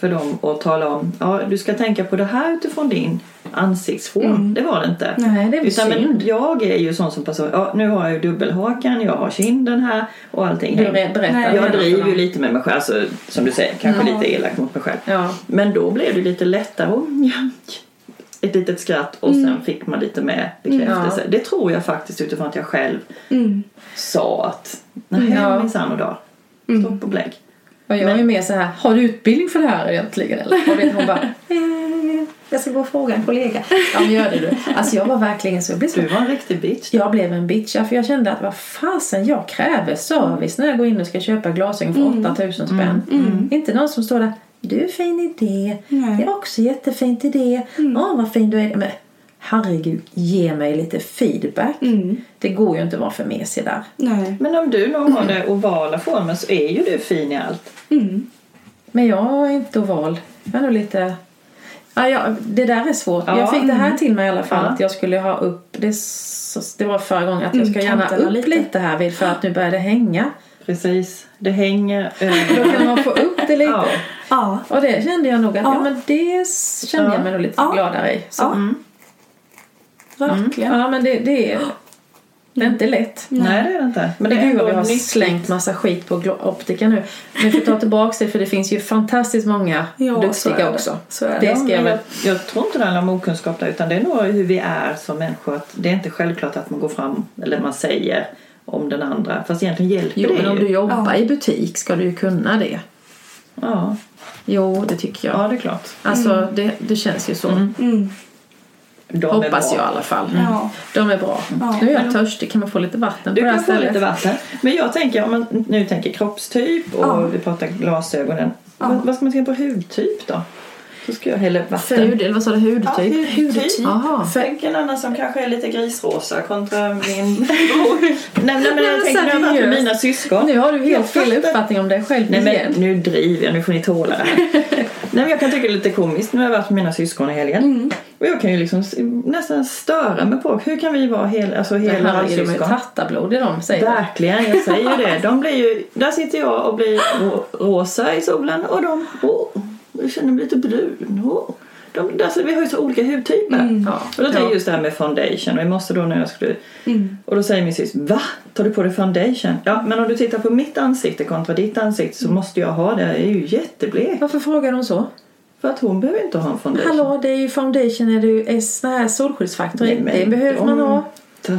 för dem att tala om ja, du ska tänka på det här utifrån din ansiktsform. Det var det inte. Nej, det är Utan, men jag är ju sån som person, ja, nu har jag ju dubbelhakan, jag har kinden här och allting. Du berättar Nej, jag driver ju lite med mig själv, alltså, som du säger, kanske Ja. lite elakt mot mig själv. Ja. Men då blev det lite lättare och ett litet skratt och sen fick man lite mer bekräftelse. Ja. Det tror jag faktiskt utifrån att jag själv Mm. sa att nej Ja. minsann och. Mm. Stopp och belägg. Och jag är mer så här, har du utbildning för det här egentligen? Eller? Och vet hon bara, [LAUGHS] jag ska gå och fråga en kollega. Ja, men gör det du. Alltså jag var verkligen så, jag blev så Du var en riktig bitch. Jag blev en bitch, ja, för jag kände att vad fasen, jag kräver service när jag går in och ska köpa glasögon för 8000 spänn. Inte någon som står där, du är fin idé, Nej. det är också jättefint idé, åh vad fin du är. Men herregud, ge mig lite feedback. Mm. Det går ju inte att vara för mesig där. Nej. Men om du nog har det ovala formen så är ju du fin i allt. Mm. Men jag är inte oval. Jag är nog lite... Ja, ja, det där är svårt. Ja. Jag fick det här till mig i alla fall Ja. att jag skulle ha upp, det, så, det var förra gången, att jag Mm, ska gärna upp lite. lite. här vid för att nu börjar det hänga. Precis. Det hänger [LAUGHS] Då över. kan man få upp det lite. Ja. Och det kände jag nog att, ja, men det kände Ja. jag mig nog lite gladare i. Så. Mm. Verkligen. Ja men det, det är... Det är inte lätt. Nej, det är det inte. Men det är Gud vad ändå vi har nyttigt. slängt massa skit på optiker nu. Men vi får ta tillbaka det för det finns ju fantastiskt många Ja, duktiga det. också. Så är det det. ska Ja, jag jag, tror inte det handlar om okunskap där, utan det är nog hur vi är som människor. Att det är inte självklart att man går fram, eller man säger om den andra. Fast egentligen hjälper Jo, det men om ju. du jobbar Ja. i butik ska du ju kunna det. Ja, Jo, det tycker jag. ja, det är klart. Alltså, det, det känns ju så. Mm. De Hoppas jag i alla fall. Ja. De är bra. Ja. Nu är jag törstig. Kan man få lite vatten Du på det här kan få stället? lite vatten. Men jag tänker, om man nu tänker kroppstyp och Ja. vi pratar glasögonen. Ja. Vad, vad ska man tänka på hudtyp då? Så ska jag hälla vatten. Hud, eller vad sa du? Hudtyp? Ja, hudtyp. Hudtyp. Tänk en annan som kanske är lite grisrosa kontra min bror. [LAUGHS] nej, nej, men jag tänker när jag med mina syskon. Nu har du helt fel uppfattning om dig själv Nej igen. men nu driver jag, nu får ni tåla det. [LAUGHS] Nej men jag kan tycka det är lite komiskt. Nu har jag varit med mina syskon i helgen. Mm. Och jag kan ju liksom nästan störa mig på hur kan vi vara hel, alltså hela halvsyskon? tattarblod i dem säger. Verkligen, jag säger ju det. [LAUGHS] De blir ju, där sitter jag och blir ro- rosa i solen och de, åh, jag känner mig lite brun. Åh. De, alltså, vi har ju så olika hudtyper. Mm. Ja. Och då tänker Ja. jag just det här med foundation och i morse då när jag skulle Mm. och då säger min syster, va? Tar du på dig foundation? Ja, men om du tittar på mitt ansikte kontra ditt ansikte så måste jag ha det. Jag är ju jätteblek. Varför frågar de så? För att hon behöver inte ha en foundation. Hallå, det är ju foundation, är det ju är sån här solskyddsfaktor. Nej, Det behöver man de- ha.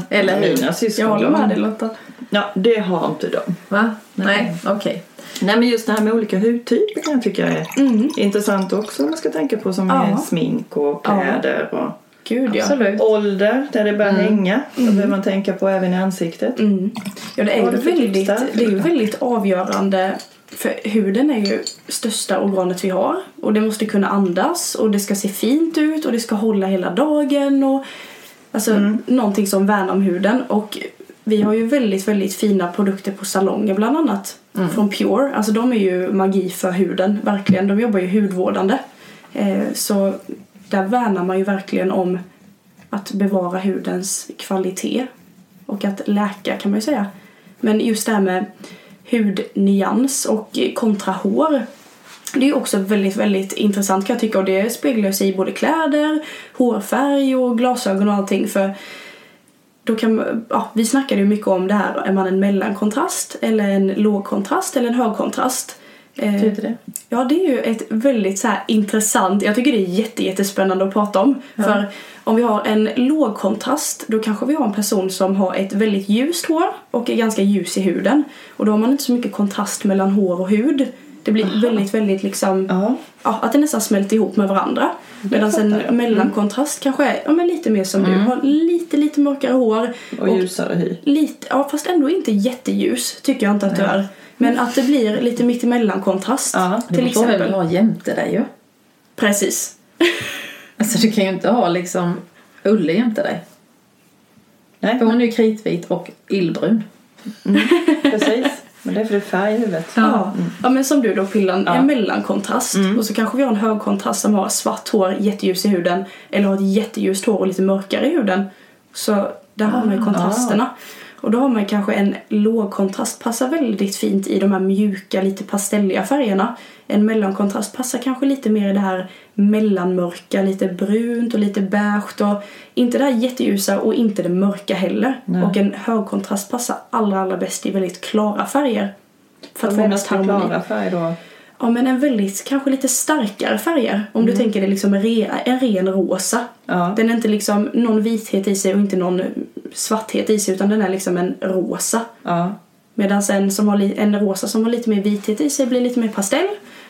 Eller hur? Mina syskon, Jag håller de- med dig Lotta. Ja, det har inte de. Va? Nej. Okej. Nej, men just det här med olika hudtyper kan jag tycka är Mm. intressant också om man ska tänka på som Ja. är smink och kläder och Gud ja. Absolut. ålder där det börjar hänga. Då behöver man tänka på även i ansiktet. Mm. Ja, det är, ju väldigt, det är ju väldigt avgörande. För huden är ju största organet vi har. Och det måste kunna andas och det ska se fint ut och det ska hålla hela dagen. Och, alltså Mm. någonting som värnar om huden. Och vi har ju väldigt, väldigt fina produkter på salonger bland annat. Mm. Från Pure. Alltså de är ju magi för huden, verkligen. De jobbar ju hudvårdande. Eh, så där värnar man ju verkligen om att bevara hudens kvalitet och att läka kan man ju säga. Men just det här med hudnyans och kontra hår. Det är ju också väldigt, väldigt intressant kan jag tycka och det speglar sig i både kläder, hårfärg och glasögon och allting för då kan, ja, vi snackade ju mycket om det här, är man en mellankontrast eller en lågkontrast eller en högkontrast? Eh, Betyder det? Ja, det är ju ett väldigt så här intressant, jag tycker det är jätte, jättespännande att prata om. För om vi har en låg kontrast, då kanske vi har en person som har ett väldigt ljust hår och är ganska ljus i huden. Och då har man inte så mycket kontrast mellan hår och hud. Det blir väldigt, väldigt liksom, Ja. ja, att det nästan smälter ihop med varandra. Medan en jag. Mm. mellankontrast kanske är ja, men lite mer som du, har lite, lite mörkare hår. Och ljusare hy. Lite, ja fast ändå inte jätteljus tycker jag inte att du är. Men att det blir lite mittemellan kontrast. Ja, Det till får vi väl ha jämte dig ju. Precis. [LAUGHS] Alltså du kan ju inte ha liksom Ulle jämte dig. Nej, För hon är ju kritvit och illbrun. [LAUGHS] precis. Men det är för det är färg i huvudet. Ja. ja men som du då Pillan, Ja. en mellankontrast. Och så kanske vi har en högkontrast som har svart hår, jätteljus i huden. Eller har ett jätteljust hår och lite mörkare i huden. Så där har man ju kontrasterna. Och då har man kanske en lågkontrast passar väldigt fint i de här mjuka, lite pastelliga färgerna. En mellankontrast passar kanske lite mer i det här mellanmörka, lite brunt och lite beige. Och inte det här jätteljusa och inte det mörka heller. Nej. Och en högkontrast passar allra, allra bäst i väldigt klara färger. För att få mest harmoni. klara färg då. Ja men en väldigt, kanske lite starkare färger. Om du tänker dig liksom en ren rosa. Ja. Den är inte liksom någon vithet i sig och inte någon svarthet i sig utan den är liksom en rosa. Ja. Medan en, som har en rosa som har lite mer vithet i sig blir lite mer pastell.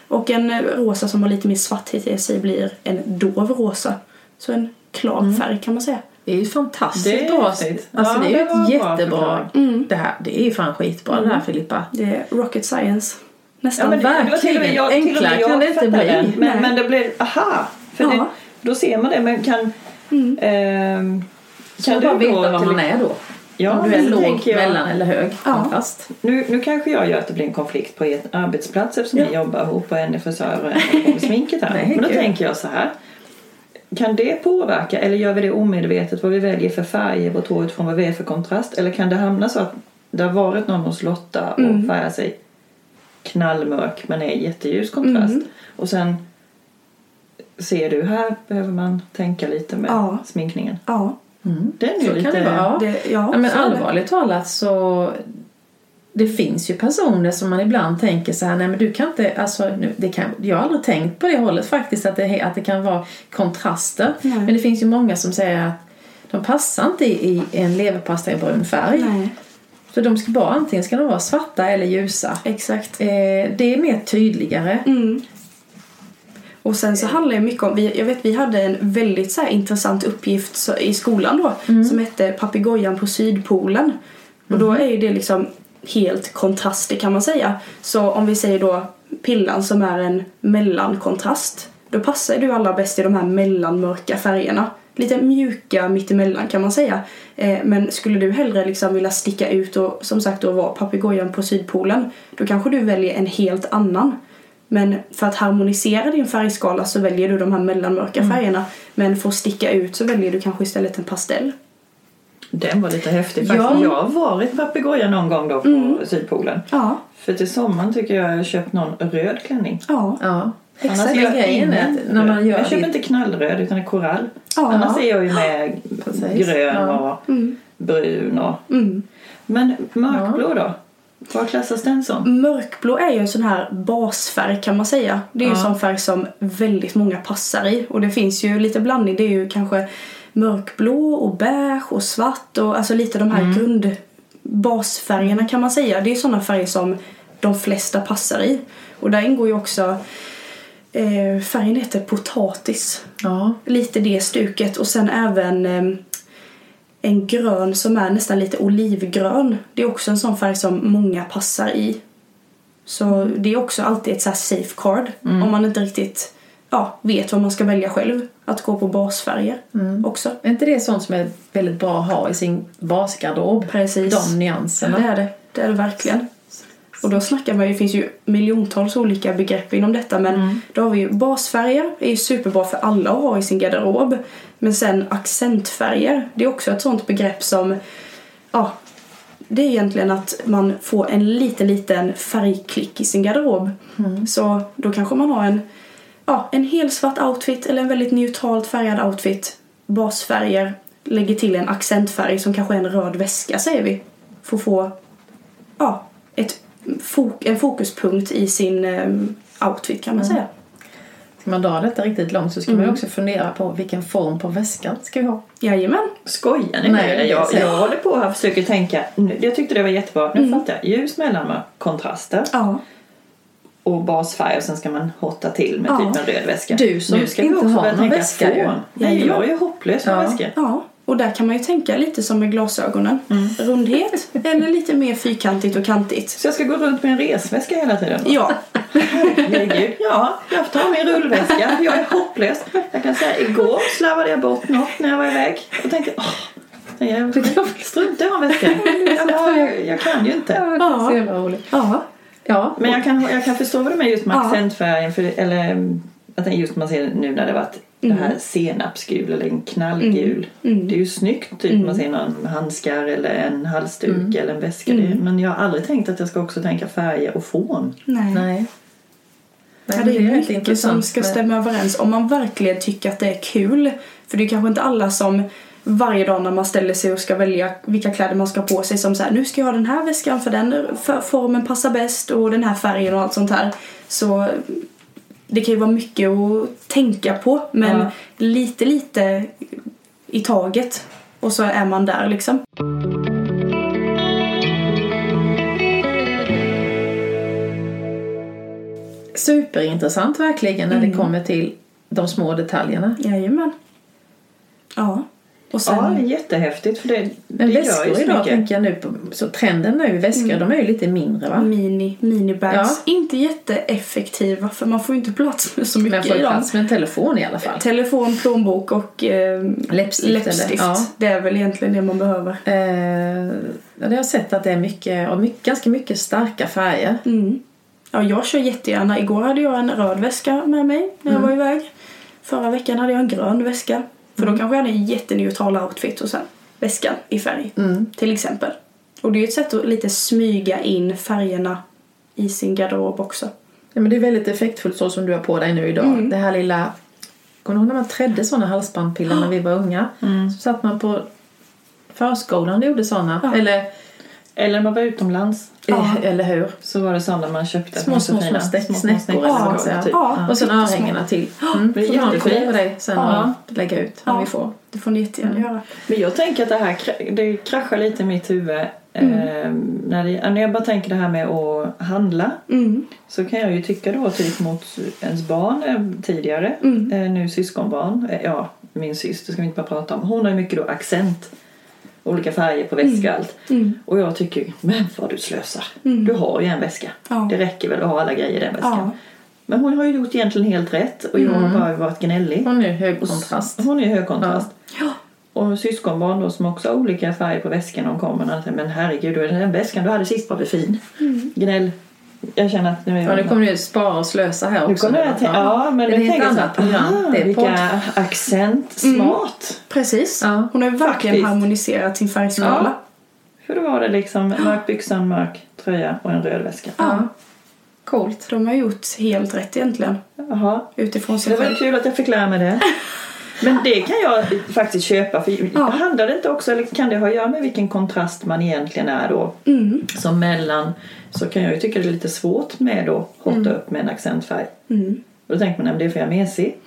Och en eh, rosa som har lite mer svarthet i sig blir en dov rosa. Så en klar färg kan man säga. Det är ju fantastiskt Det är bra. Alltså Ja, det är ju ett bra jättebra. förklaring. Det här det är ju fan skitbra det här Filippa. Det är rocket science. Nästan. Ja, men det, det var till jag, Enklare kan det inte bli. den. Nej. Men, men det blev, aha! För Ja. det, då ser man det. Men kan... Mm. ehm, Så man bara veta vad man är då. Ja, Om du är låg, jag- mellan eller hög Ja. kontrast. Nu, nu kanske jag gör att det blir en konflikt på er arbetsplats eftersom ni jobbar ihop och en är frisör och en med sminket här. [LAUGHS] Nej, Men då kul. tänker jag så här. Kan det påverka eller gör vi det omedvetet vad vi väljer för färg i vårt hår utifrån vad vi är för kontrast? Eller kan det hamna så att det har varit någon hos Lotta och Mm. färgar sig knallmörk men är jätteljus kontrast Mm. och sen ser du här behöver man tänka lite med Ja. sminkningen. Ja. Den är Så lite... kan det vara. Det, ja, Ja, men allvarligt talat så det finns ju personer som man ibland tänker så här, nej men du kan inte, alltså nu, det kan, jag har aldrig tänkt på det hållet faktiskt att det, att det kan vara kontraster. Nej. Men det finns ju många som säger att de passar inte i, i en leverpastejbrun färg. Nej, Så de ska bara, antingen ska de vara svarta eller ljusa. exakt. Eh, det är mer tydligare. Mm. Och sen så handlar det mycket om, jag vet vi hade en väldigt så intressant uppgift i skolan då som hette papegojan på sydpolen. Och då är ju det liksom helt kontraster kan man säga. Så om vi säger då pillan som är en mellankontrast då passar du allra bäst i de här mellanmörka färgerna. Lite mjuka mittemellan kan man säga. Eh, men skulle du hellre liksom vilja sticka ut och som sagt då vara papegojan på sydpolen då kanske du väljer en helt annan. Men för att harmonisera din färgskala så väljer du de här mellanmörka färgerna. Men för att sticka ut så väljer du kanske istället en pastell. Den var lite häftig Ja. faktiskt. Jag har varit papegoja någon gång då på Sydpolen. Ja, För till sommaren tycker jag jag har köpt någon röd klänning. ja, Ja. Annars Exakt. är jag Grejen är att när man gör jag köper det- inte knallröd utan en korall. Ja. Annars är jag ju med Precis. grön Ja. och brun och... Mm. Men mörkblå då? Vad klassas den som? Mörkblå är ju en sån här basfärg kan man säga. Det är ju en Ja. sån färg som väldigt många passar i. Och det finns ju lite blandning. Det är ju kanske mörkblå och beige och svart och alltså lite de här grundbasfärgerna kan man säga. Det är såna färger som de flesta passar i. Och där ingår ju också eh, färgen heter potatis. Ja. Lite det stuket och sen även eh, en grön som är nästan lite olivgrön. Det är också en sån färg som många passar i. Så det är också alltid ett så här safeguard om man inte riktigt ja, vet vad man ska välja själv. Att gå på basfärger också. Är inte det sånt som är väldigt bra att ha i sin basgarderob? Precis. De nyanserna. Det är det. Det är det verkligen. Och då snackar man ju, det finns ju miljontals olika begrepp inom detta men då har vi ju basfärger, är ju superbra för alla att ha i sin garderob. Men sen accentfärger, det är också ett sånt begrepp som, ja, det är egentligen att man får en liten, liten färgklick i sin garderob. Så då kanske man har en, ja, en helsvart outfit eller en väldigt neutralt färgad outfit. Basfärger, lägger till en accentfärg som kanske är en röd väska säger vi. För att få ja, ett fok en fokuspunkt i sin um, outfit kan man säga. Ska man dra detta riktigt långt så ska man ju också fundera på vilken form på väskan ska vi ha. Jajamän. Skojar ni med det det? Jag, jag håller på att försöka tänka. Jag tyckte det var jättebra. Nu fattar jag. Ljus mellanmörk, kontraster Ja. och basfärg och sen ska man hotta till med Ja. typ en röd väska. Du som nu ska inte har någon väska ju. Nej, jag är ju hopplös med Ja. väskor. ja. Och där kan man ju tänka lite som med glasögonen. Rundhet eller lite mer fyrkantigt och kantigt. Så jag ska gå runt med en resväska hela tiden? då? Ja, [LAUGHS] Herregud. Ja, jag tar min rullväska. Jag är hopplös. Jag kan säga igår slarvade jag bort något när jag var iväg och tänkte åh, jag struntar i att ha en väska. Jag, kan ju inte. Ja. Roligt. ja, Ja. Men jag kan, jag kan förstå vad du menar just med accentfärgen. För, eller mm, att just man ser nu när det varit det här senapsgul eller en knallgul. Mm. Det är ju snyggt typ man ser någon handskar eller en halsduk eller en väska. Mm. Men jag har aldrig tänkt att jag ska också tänka färger och fån. nej. Nej. Nej, Ja, det är mycket som intressant ska med- stämma överens om man verkligen tycker att det är kul. För det är kanske inte alla som varje dag när man ställer sig och ska välja vilka kläder man ska ha på sig som så här, nu ska jag ha den här väskan för den för formen passar bäst och den här färgen och allt sånt här. Så det kan ju vara mycket att tänka på men Ja. lite lite i taget och så är man där liksom. Superintressant verkligen när det kommer till de små detaljerna. Jajamän. Ja. Och sen, Ja, jättehäftigt för det, det Men gör ju väskor så idag mycket. tänker jag nu på, så trenden nu, väskor de är ju lite mindre va? Mini, minibags. Ja. Inte jätteeffektiva för man får ju inte plats med så Men mycket får i dem. plats med en telefon i alla fall. Telefon, plånbok och eh, Läppstift läppstift. ja. Det är väl egentligen det man behöver. Eh, ja, det har sett att det är mycket, och mycket, ganska mycket starka färger. Mm. Ja, jag kör jättegärna. Igår hade jag en röd väska med mig när jag var iväg. Förra veckan hade jag en grön väska. För då kanske jag hade en jätteneutral outfit och sen väskan i färg. Till exempel. Och det är ju ett sätt att lite smyga in färgerna i sin garderob också. Ja, men det är väldigt effektfullt så som du har på dig nu idag. Det här lilla... Kommer du ihåg när man trädde sådana halsbandpiller när vi var unga? Så satt man på förskolan gjorde sådana. Ja. Eller, Eller när man var utomlands Ja. eller hur? så var det sådana man köpte. Små, små, små, snäck, snäckor ja, säger. typ. Ja. Och sen örhängena till. Mm. Det är jättefint. skicka dig sen Ja. lägga ut Ja. vi får. Det får ni jättegärna göra. Men jag tänker att det här det kraschar lite i mitt huvud. Eh, när, det, när jag bara tänker det här med att handla Mm. så kan jag ju tycka då typ mot ens barn eh, tidigare, Mm. eh, nu syskonbarn, eh, ja min syster ska vi inte bara prata om. Hon har ju mycket då accent, olika färger på väska och allt. Mm. Och jag tycker, men vad du slösar. Mm. Du har ju en väska. Ja. Det räcker väl att ha alla grejer i den väskan. Ja. Men hon har ju gjort egentligen helt rätt och jag har bara varit gnällig. Hon är hög kontrast. Hon är hög kontrast. Ja. Och syskonbarn då som också har olika färger på väskan de kommer. Och säger, men herregud, den väskan du hade sist var väl fin. Gnäll. Jag känner att nu är Ja, jag... nu kommer du spara och slösa här nu också. kommer jag då. till, ja, men Det är jag tänker så annat här, program. ah, Det är vilka podd. accent, smart. Precis. Ja. Hon har ju verkligen Faktiskt. harmoniserat sin färgskala. Ja. Hur var det liksom, mörk byxa, en mörk tröja och en röd väska. Ja. Coolt. De har gjort helt rätt egentligen. Jaha. Utifrån Det sig var själv. kul att jag fick lära mig det. [LAUGHS] Men det kan jag faktiskt köpa. För Ja. Handlar det inte också, eller kan det ha att göra med vilken kontrast man egentligen är då? Mm. Som mellan så kan jag ju tycka det är lite svårt med att hotta upp med en accentfärg. Mm. Och då tänker man att det är för jag är mesig.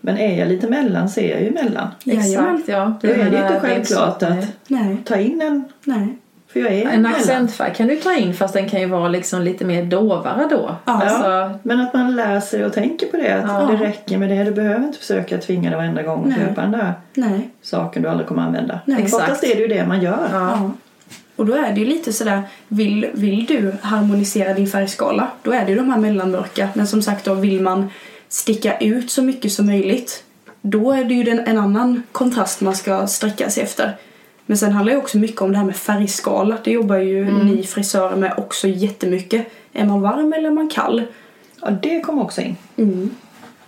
Men är jag lite mellan så är jag ju mellan. Exakt, ja. Då är det menar inte självklart att Nej. ta in en, Nej. En accentfärg kan du ta in fast den kan ju vara liksom lite mer dovare då. Ja. Alltså, Men att man lär sig och tänker på det. Att Ja. det räcker med det. Du behöver inte försöka tvinga dig varenda gång att köpa den där Nej. saken du aldrig kommer använda. Nej. Oftast Exakt. är det ju det man gör. ja. Och då är det ju lite sådär, vill, vill du harmonisera din färgskala, då är det ju de här mellanmörka. Men som sagt då, vill man sticka ut så mycket som möjligt, då är det ju den, en annan kontrast man ska sträcka sig efter. Men sen handlar det också mycket om det här med färgskala. Det jobbar ju ni frisörer med också jättemycket. Är man varm eller är man kall? Ja, det kom också in. Mm.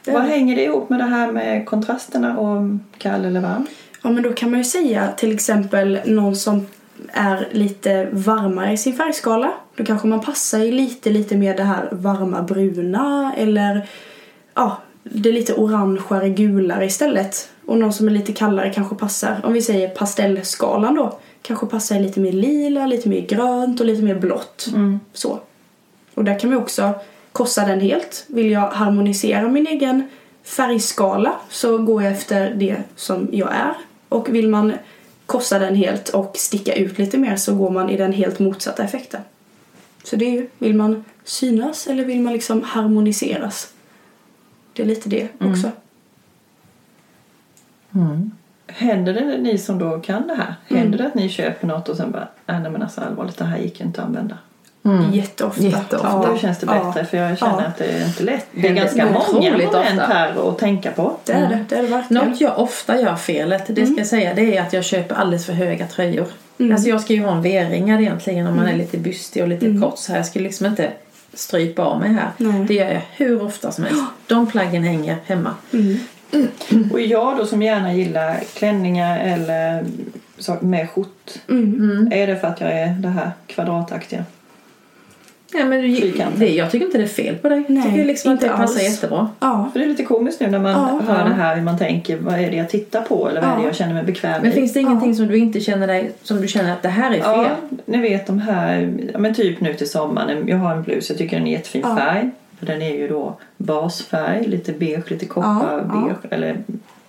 Vad hänger det ihop med det här med kontrasterna och kall eller varm? Ja men då kan man ju säga till exempel någon som är lite varmare i sin färgskala. Då kanske man passar i lite, lite mer det här varma bruna eller ja, det lite orangare gulare istället. Och någon som är lite kallare kanske passar, om vi säger pastellskalan då, kanske passar lite mer lila, lite mer grönt och lite mer blått. Så. Och där kan vi också korsa den helt. Vill jag harmonisera min egen färgskala så går jag efter det som jag är. Och vill man korsa den helt och sticka ut lite mer så går man i den helt motsatta effekten. Så det är ju, vill man synas eller vill man liksom harmoniseras? Det är lite det också. Händer det ni som då kan det här? Händer det att ni köper något och sen bara, äh, nej men alltså allvarligt det här gick ju inte att använda? Mm. Jätteofta. Jätteofta. Då känns det bättre för jag känner Ja. att det är inte lätt. Det är ganska många otroligt moment ofta. här att tänka på. Det är det, det är det verkligen. Något jag ofta gör felet, det ska jag säga, det är att jag köper alldeles för höga tröjor. Alltså jag ska ju ha en V-ringad egentligen om man är lite bystig och lite kort så här. Jag skulle liksom inte strypa av mig här. Nej. Det gör jag hur ofta som helst. [GASPS] De plaggen hänger hemma. Och jag då som gärna gillar klänningar eller så med skjort. Mm. Är det för att jag är det här kvadrataktiga? Ja, men du, det, jag tycker inte det är fel på dig. Nej, jag tycker liksom att det inte passar alls. jättebra. Ja. För det är lite komiskt nu när man Ja, hör ja. det här hur man tänker vad är det jag tittar på eller vad är det Ja. jag känner mig bekväm Men i? finns det ingenting som du inte känner dig, som du känner att det här är fel? Ja, ni vet de här, ja, men typ nu till sommaren. Jag har en blus, jag tycker den är jättefin Ja. färg. För den är ju då basfärg, lite beige, lite Ja, ja. kopparbeige. Eller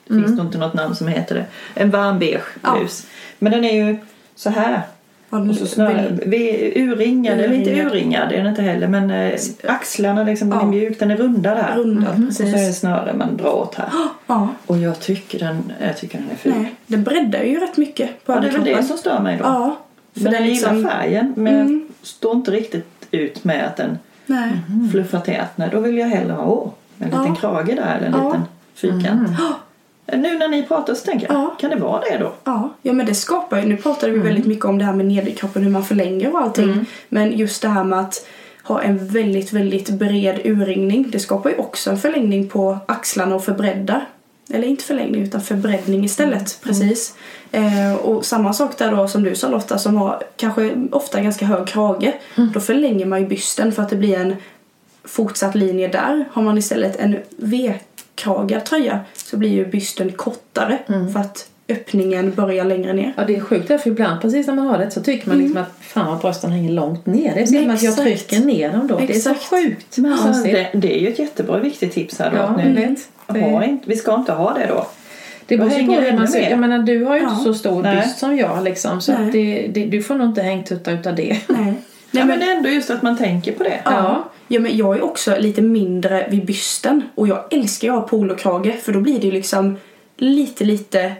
finns det inte något namn som heter det. En varm beige blus. Men den är ju så här. Och så snöre, vi- urringad, eller inte Urringad. är den inte heller. Men eh, axlarna liksom, den Ja. är mjuk, den är rundad här. Rundad, Och så är det snöre man drar åt här. Ja. Och jag tycker den, jag tycker den är ful. Nej, den breddar ju rätt mycket på Ja, det är väl det som stör mig då. Ja. För Men den jag liksom... gillar färgen men Mm. jag står inte riktigt ut med att den Nej. fluffar tätt. Nej, då vill jag hellre ha åh, en Ja. liten krage där eller en Ja. liten fyrkant. Nu när ni pratar så tänker jag, Ja. kan det vara det då? Ja, ja men det skapar ju, nu pratade vi väldigt mycket om det här med nederkroppen, hur man förlänger och allting. Men just det här med att ha en väldigt, väldigt bred urringning, det skapar ju också en förlängning på axlarna och förbreddar. Eller inte förlängning utan förbreddning istället, precis. Eh, och samma sak där då som du sa Lotta, som har kanske ofta ganska hög krage. Då förlänger man ju bysten för att det blir en fortsatt linje där. Har man istället en V-kragad tröja så blir ju bysten kortare för att öppningen börjar längre ner. Ja det är sjukt därför ibland precis när man har det så tycker man liksom att fan vad brösten hänger långt ner. Det är som att jag Exakt. trycker ner dem då. Det är Exakt. så sjukt Men alltså, det, det är ju ett jättebra viktigt tips här då. Ja, nu, vet. Det- ha inte, vi ska inte ha det då. Det beror på hur man ser? Jag menar du har ju inte Ja. så stor Nej. byst som jag liksom. Så det, det, du får nog inte hängtutta utav det. Nej. Ja, Nej, men det är ändå just att man tänker på det. Ja. ja, men jag är också lite mindre vid bysten och jag älskar ju att ha polokrage för då blir det ju liksom lite, lite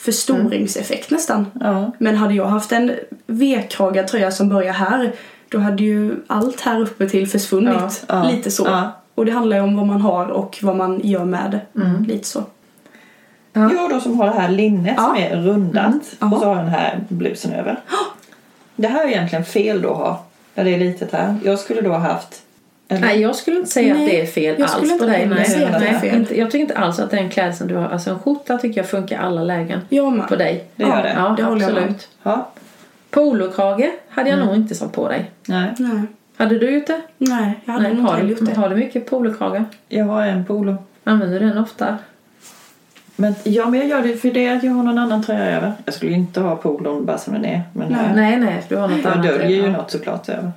förstoringseffekt nästan. Ja. Men hade jag haft en V-kragad tröja som börjar här då hade ju allt här uppe till försvunnit. Ja, ja, lite så. ja. Och det handlar ju om vad man har och vad man gör med det. Mm. Lite så. Ja. Jag då som har det här linnet Ja. som är rundat Mm. Och så har jag den här blusen över. [GASPS] Det här är egentligen fel då att ha. När det är litet här. Jag skulle då ha haft eller- Nej jag skulle inte säga Nej, att det är fel jag alls på inte dig. Nej, säga att det är fel. inte, jag tycker inte alls att den klädseln du har, alltså en skjorta tycker jag funkar i alla lägen Jag med. på dig. Det gör det. Ja, det jag med om. absolut. Ja. Polokrage hade jag nog inte satt på dig. Nej. Nej. Hade du gjort det? Nej, jag hade Nej, nog inte har, heller gjort du, det. har du mycket polokrage? Jag har en polo. Använder du den ofta? Men, ja, men jag gör det för det att jag har någon annan tröja över. Jag skulle inte ha polon bara som den är. Men Nej. här- Nej, nej, du har något jag annat. döljer ju ja. något såklart över.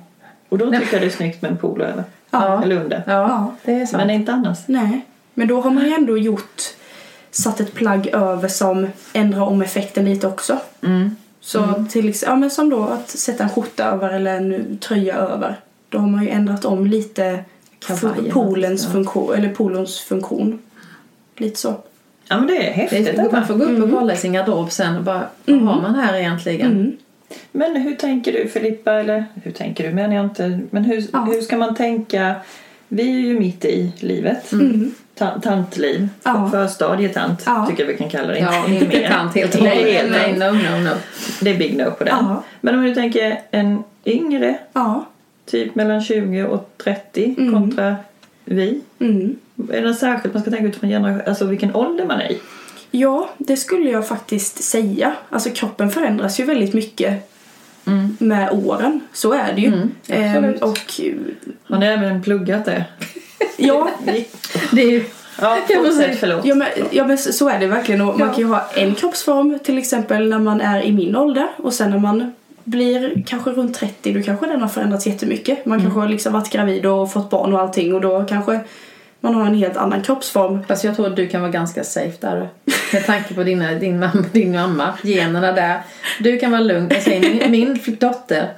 Och då Nej. tycker jag det är snyggt med en polo över. Ja. Eller under. Ja, det är sant. Men inte annars. Nej, men då har man ju ändå gjort satt ett plagg över som ändrar om effekten lite också. Mm. Så till ex- ja, men som då att sätta en skjorta över eller en tröja över. Då har man ju ändrat om lite Kavajen, ja. funktion, eller polons funktion. Lite så. Ja men det är Det häftigt. är, detta. man får gå upp och kolla i sin garderob sen och bara, vad har man här egentligen? Mm. Men hur tänker du Filippa? Eller hur tänker du menar jag inte. Men hur, Ja. hur ska man tänka? Vi är ju mitt i livet. Mm. Ta- Tantliv. Ja. Förstadietant Ja. tycker jag vi kan kalla det. Ja, inte mer. tant helt och hållet. Nej, no, no, no. Det är big no på den. Ja. Men om du tänker en yngre, Ja. typ mellan 20 och 30 Mm. kontra vi. Mm. Är det särskilt man ska tänka utifrån generation, alltså vilken ålder man är i? Ja, det skulle jag faktiskt säga. Alltså kroppen förändras ju väldigt mycket med åren. Så är det ju. Mm, Ehm, och Har ni även pluggat det? [LAUGHS] ja, Det är ju, Ja, [LAUGHS] fortsätt, förlåt. Ja men, ja men så är det verkligen och man kan ju ha en kroppsform till exempel när man är i min ålder och sen när man blir kanske runt 30 då kanske den har förändrats jättemycket. Man kanske har liksom varit gravid och fått barn och allting och då kanske man har en helt annan kroppsform. fast jag tror att du kan vara ganska safe där. Med tanke på dina, din, mamma, din mamma, generna där. Du kan vara lugn. Jag säger, min, min dotter,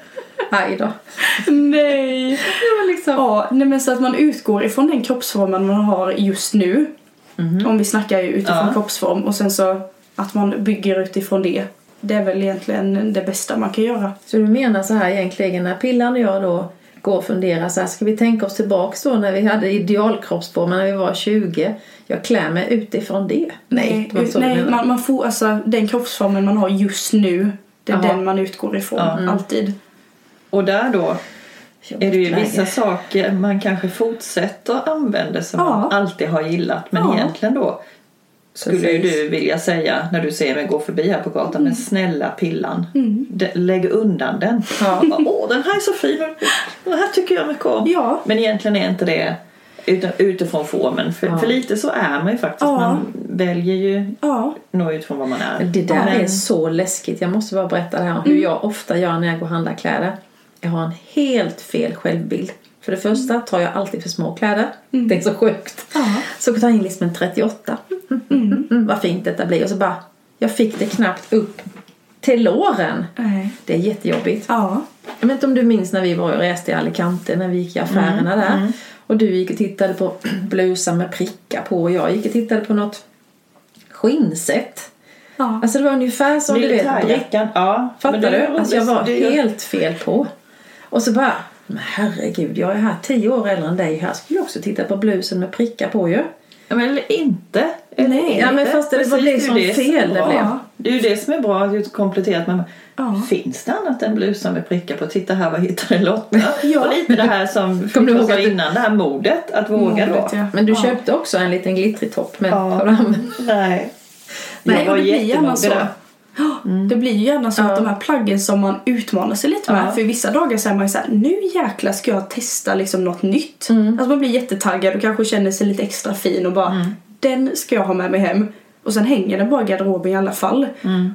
aj då. Nej! Var liksom... Ja, nej men så att man utgår ifrån den kroppsformen man har just nu. Om vi snackar utifrån Ja. kroppsform och sen så att man bygger utifrån det. Det är väl egentligen det bästa man kan göra. Så du menar så här egentligen när Pillan och jag då går och funderar så här, ska vi tänka oss tillbaks då när vi hade idealkroppsformen när vi var 20? Jag klär mig utifrån det. Nej, det var så du nej man, man får alltså den kroppsformen man har just nu. Det är Jaha. den man utgår ifrån, Ja. alltid. Och där då är det ju vissa saker man kanske fortsätter använda som Ja. man alltid har gillat. Men Ja. egentligen då skulle ju du vilja säga när du ser mig gå förbi här på gatan men snälla pillan, de- lägg undan den. Ja. Åh, den här är så fin. Den här tycker jag mycket om. Ja. Men egentligen är inte det utan, utifrån formen. För, Ja. för lite så är man ju faktiskt. Ja. Man väljer ju Ja. nog utifrån vad man är. Det där Men- är så läskigt. Jag måste bara berätta det här om hur jag ofta gör när jag går och handlar kläder. Jag har en helt fel självbild. För det första tar jag alltid för små kläder. Det är så sjukt. Ja. Så tar jag in liksom en 38. Mm, mm, vad fint detta blir. Och så bara, jag fick det knappt upp till låren. Nej. Det är jättejobbigt. Ja. Jag vet inte om du minns när vi var och reste i Alicante när vi gick i affärerna där. Och du gick och tittade på [CLEARS THROAT] blusar med prickar på och jag gick och tittade på något skinnset. Ja. Alltså det var ungefär som du vet, brick, Militärjackan, ja. fattar du? Alltså jag var helt fel på. Och så bara, men herregud, jag är här tio år äldre än dig. Här skulle jag också titta på blusen med prickar på ju. Ja, men eller inte. Eller Nej, inte. ja, men fast det var det som det fel det blev. Det är ju det som är bra, att kompletterat med Ja. Finns det annat än blusar med prickar på? Titta här, vad hittade Lotta? [LAUGHS] Ja. Och lite det här som [LAUGHS] Kommer du ihåg att du- innan, det här modet. Att våga Modet, då. ja. Men du Ja. köpte också en liten glittrig topp med Ja. Nej. Nej, jag var jättemodig så. Där. Det blir ju gärna så Ja. att de här plaggen som man utmanar sig lite med. Ja. För vissa dagar så är man ju såhär, nu jäklar ska jag testa liksom något nytt. Alltså man blir jättetaggad och kanske känner sig lite extra fin och bara, den ska jag ha med mig hem. Och sen hänger den bara i garderoben i alla fall.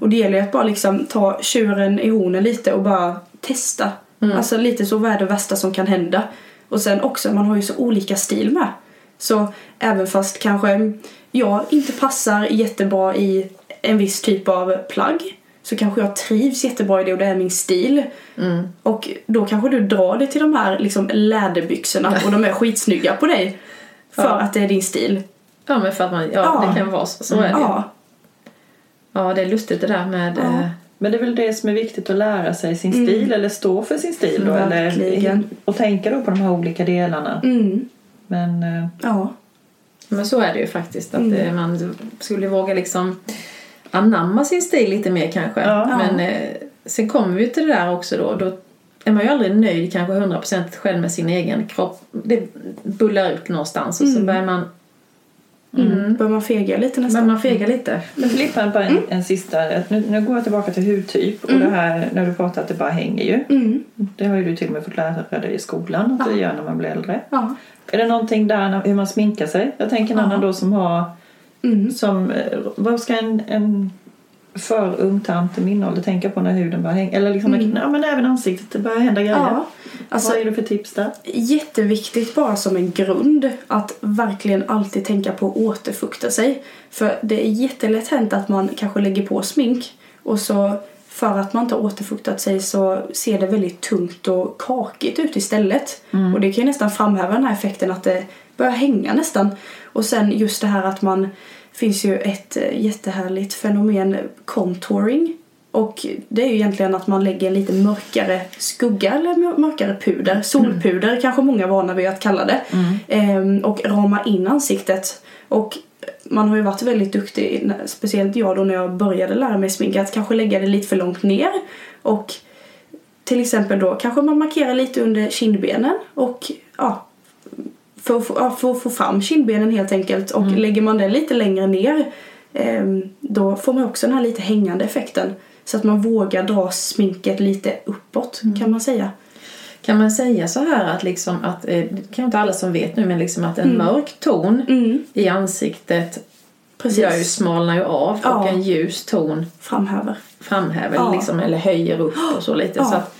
Och det gäller ju att bara liksom ta tjuren i hornen lite och bara testa. Alltså lite så, vad är det värsta som kan hända? Och sen också, man har ju så olika stil med. Så även fast kanske jag inte passar jättebra i en viss typ av plagg så kanske jag trivs jättebra i det och det är min stil. Och då kanske du drar det till de här liksom, läderbyxorna och de är skitsnygga på dig. För Ja. att det är din stil. Ja, men för att man, ja, Ja. det kan vara så. Så är det ju. Ja, Ja, det är lustigt det där med... Ja. eh, Men det är väl det som är viktigt att lära sig sin stil eller stå för sin stil då. Eller, och tänka då på de här olika delarna. mm, Men eh, ja. Men så är det ju faktiskt. Att Mm. eh, man skulle våga liksom anamma sin stil lite mer kanske. Ja. Men eh, sen kommer vi till det där också då. Då är man ju aldrig nöjd kanske 100% själv med sin egen kropp. Det bullar ut någonstans och så börjar man, Mm. Bör man fega lite börjar nästan? man fega lite. Men Filippa, bara en, en sista. Nu, nu går jag tillbaka till hudtyp. Och det här när du pratar att det bara hänger ju. Mm. Det har ju du till och med fått lära dig i skolan att det gör när man blir äldre. Ja. Är det någonting där hur man sminkar sig? Jag tänker en Ja. annan då som har Mm. som, eh, vad ska en, en för ung tant i min ålder tänka på när huden börjar hänga? Eller liksom, ja, men även ansiktet, det börjar hända grejer. Ja. Alltså, vad är det för tips där? jätteviktigt bara som en grund att verkligen alltid tänka på att återfukta sig. För det är jättelätt hänt att man kanske lägger på smink och så för att man inte har återfuktat sig så ser det väldigt tungt och kakigt ut istället. Och det kan ju nästan framhäva den här effekten att det börjar hänga nästan. Och sen just det här att man finns ju ett eh, jättehärligt fenomen contouring och det är ju egentligen att man lägger en lite mörkare skugga eller mör- mörkare puder. Solpuder kanske många är vana vid att kalla det. Ehm, och ramar in ansiktet. Och man har ju varit väldigt duktig, speciellt jag då när jag började lära mig sminka, att kanske lägga det lite för långt ner. Och till exempel då kanske man markerar lite under kindbenen och ja, för att få, för att få fram kindbenen helt enkelt. Och lägger man det lite längre ner ehm, då får man också den här lite hängande effekten. Så att man vågar dra sminket lite uppåt kan man säga. Kan man säga så här att liksom att, eh, det kan inte alla som vet nu, men liksom att en mörk ton Mm, i ansiktet precis. gör ju, smalnar ju av Ja. och en ljus ton Framhäver. framhäver Ja. liksom, eller höjer upp [GASPS] och så lite. Ja. Så att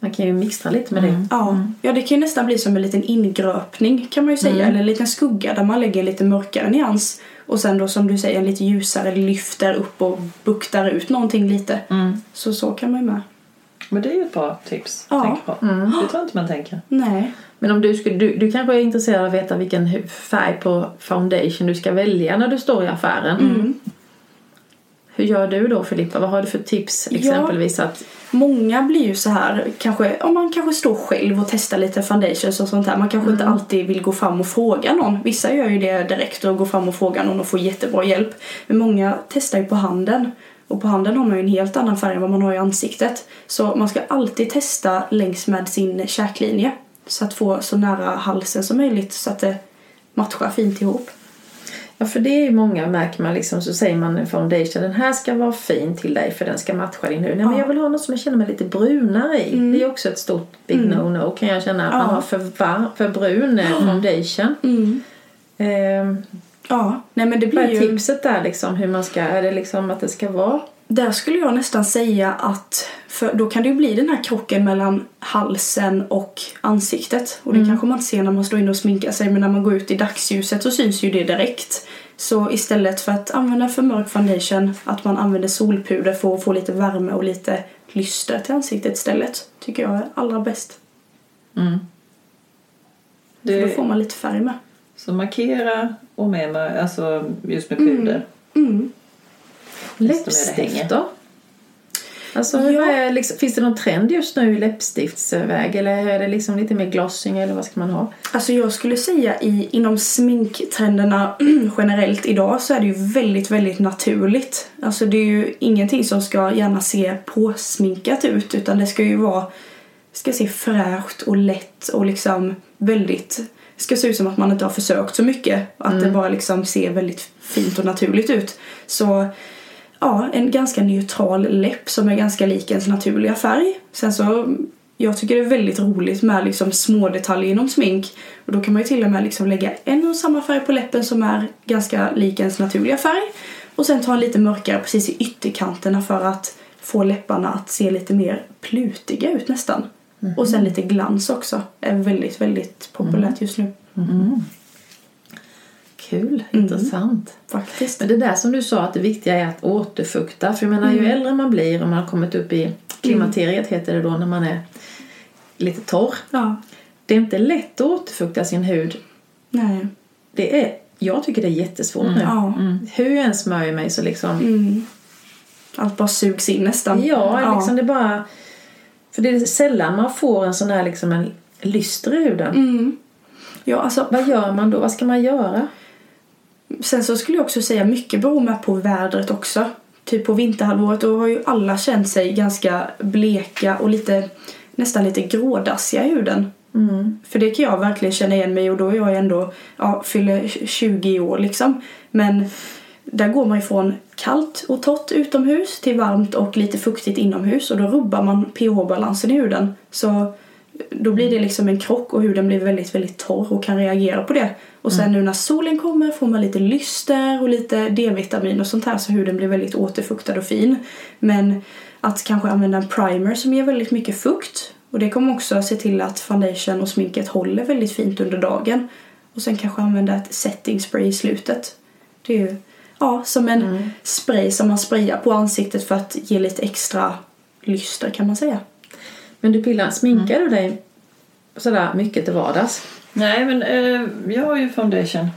man kan ju mixtra lite med det. Ja. ja, det kan ju nästan bli som en liten ingröpning kan man ju säga. Eller en liten skugga där man lägger en lite mörkare nyans. Och sen då som du säger en lite ljusare lyfter upp och buktar ut någonting lite. Så så kan man ju med. Men det är ju ett bra tips. Ja. Tänk på. Det tror inte man tänker. Nej. Men om du, skulle, du, du kanske är intresserad av att veta vilken färg på foundation du ska välja när du står i affären. Mm. Hur gör du då Filippa? Vad har du för tips exempelvis? Att, Många blir ju så här, kanske, om man kanske står själv och testar lite foundations och sånt här. Man kanske inte alltid vill gå fram och fråga någon. Vissa gör ju det direkt och går fram och frågar någon och får jättebra hjälp. Men många testar ju på handen. Och på handen har man ju en helt annan färg än vad man har i ansiktet. Så man ska alltid testa längs med sin käklinje. Så att få så nära halsen som möjligt så att det matchar fint ihop. Ja, för det är ju många märker man liksom så säger man en foundation den här ska vara fin till dig för den ska matcha din hud. Nej, men Ja. jag vill ha något som jag känner mig lite brunare i. Det är också ett stort big no-no kan jag känna att man Ja. har för, var, för brun eh, [GASPS] foundation. Ehm, Ja, nej men det blir ju... tipset där liksom? Hur man ska, är det liksom att det ska vara Där skulle jag nästan säga att för då kan det ju bli den här krocken mellan halsen och ansiktet. Och det kanske man inte ser när man står inne och sminkar sig men när man går ut i dagsljuset så syns ju det direkt. Så istället för att använda för mörk foundation att man använder solpuder för att få lite värme och lite lyster till ansiktet istället. Tycker jag är allra bäst. För då Det, får man lite färg med. så markera och med, alltså just med puder. Mm. Desto mer det hänger. läppstift då? Alltså, Ja. liksom, finns det någon trend just nu i läppstiftsväg eller är det liksom lite mer glossing eller vad ska man ha? Alltså jag skulle säga i, inom sminktrenderna [CLEARS THROAT] generellt idag så är det ju väldigt, väldigt naturligt. Alltså det är ju ingenting som ska gärna se påsminkat ut utan det ska ju vara, ska se fräscht och lätt och liksom väldigt, ska se ut som att man inte har försökt så mycket. Att det bara liksom ser väldigt fint och naturligt ut. Så ja, en ganska neutral läpp som är ganska lik ens naturliga färg. Sen så, jag tycker det är väldigt roligt med liksom små detaljer inom smink. Och då kan man ju till och med liksom lägga en och samma färg på läppen som är ganska lik ens naturliga färg. Och sen ta en lite mörkare precis i ytterkanterna för att få läpparna att se lite mer plutiga ut nästan. Och sen lite glans också. är väldigt, väldigt populärt just nu. Kul, Mm. intressant. Faktiskt. Men det där som du sa att det viktiga är att återfukta. För jag menar ju äldre man blir och man har kommit upp i klimakteriet heter det då när man är lite torr. Ja. Det är inte lätt att återfukta sin hud. Nej. Det är, jag tycker det är jättesvårt nu. Ja. Hur jag än smörjer mig så liksom Mm. Allt bara sugs in nästan. Ja, liksom det bara... För det är sällan man får en sån här liksom en lyster i huden. Mm. Ja, alltså, Vad gör man då? Vad ska man göra? Sen så skulle jag också säga mycket beror med på vädret också. Typ på vinterhalvåret då har ju alla känt sig ganska bleka och lite nästan lite grådassiga i huden. För det kan jag verkligen känna igen mig och då är jag ändå, ja, fyller 20 år liksom. Men där går man ifrån kallt och torrt utomhus till varmt och lite fuktigt inomhus och då rubbar man pH-balansen i huden. Så då blir det liksom en krock och huden blir väldigt, väldigt torr och kan reagera på det. Och sen nu när solen kommer får man lite lyster och lite D-vitamin och sånt här så huden blir väldigt återfuktad och fin. Men att kanske använda en primer som ger väldigt mycket fukt och det kommer också se till att foundation och sminket håller väldigt fint under dagen. Och sen kanske använda ett setting spray i slutet. Det är ju ja, som en spray som man sprayar på ansiktet för att ge lite extra lyster kan man säga. Men du Pillan, sminkar du dig sådär mycket till vardags? Nej, men eh, jag har ju foundation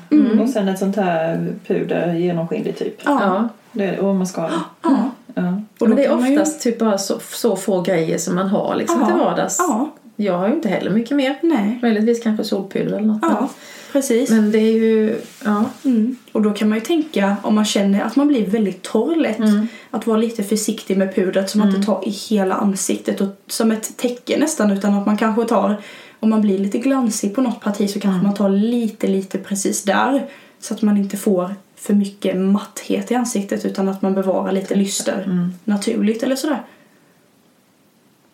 och sen ett sånt här puder, genomskinligt typ. Ja. Det, och mascara. [GASPS] Ja. Ja. Och Men det är man ju- oftast typ bara så, så få grejer som man har liksom Ja. till vardags. Ja, Jag har ju inte heller mycket mer. nej. Möjligtvis kanske solpuder eller något Ja, annat. precis. Men det är ju, ja. Mm. Och då kan man ju tänka om man känner att man blir väldigt torr lätt Mm. att vara lite försiktig med pudret så man inte tar i hela ansiktet och som ett täcke nästan utan att man kanske tar om man blir lite glansig på något parti så kanske man tar lite lite precis där så att man inte får för mycket matthet i ansiktet utan att man bevarar lite lyster naturligt eller sådär.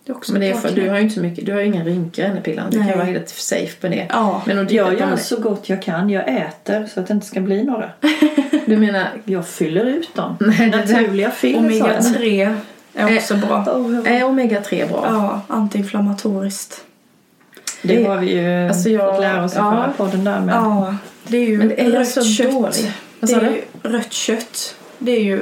Det Men det är för, du har ju inte så mycket, du har inga rynkor än i Pillan. Du Nej. kan vara helt safe med det. Ja, Men Jag gör det- så gott jag kan. Jag äter så att det inte ska bli några. [LAUGHS] Du menar, Jag fyller ut dem. Nej, Naturliga fyll omega jag. 3 är också bra. Är omega-3 bra? Ja, antiinflammatoriskt. Det Det- har vi ju alltså jag- fått lära oss ja. förra podden där med. Ja, det är ju Men det är rött så kött. dåligt. Vad Det är ju rött kött. Det är ju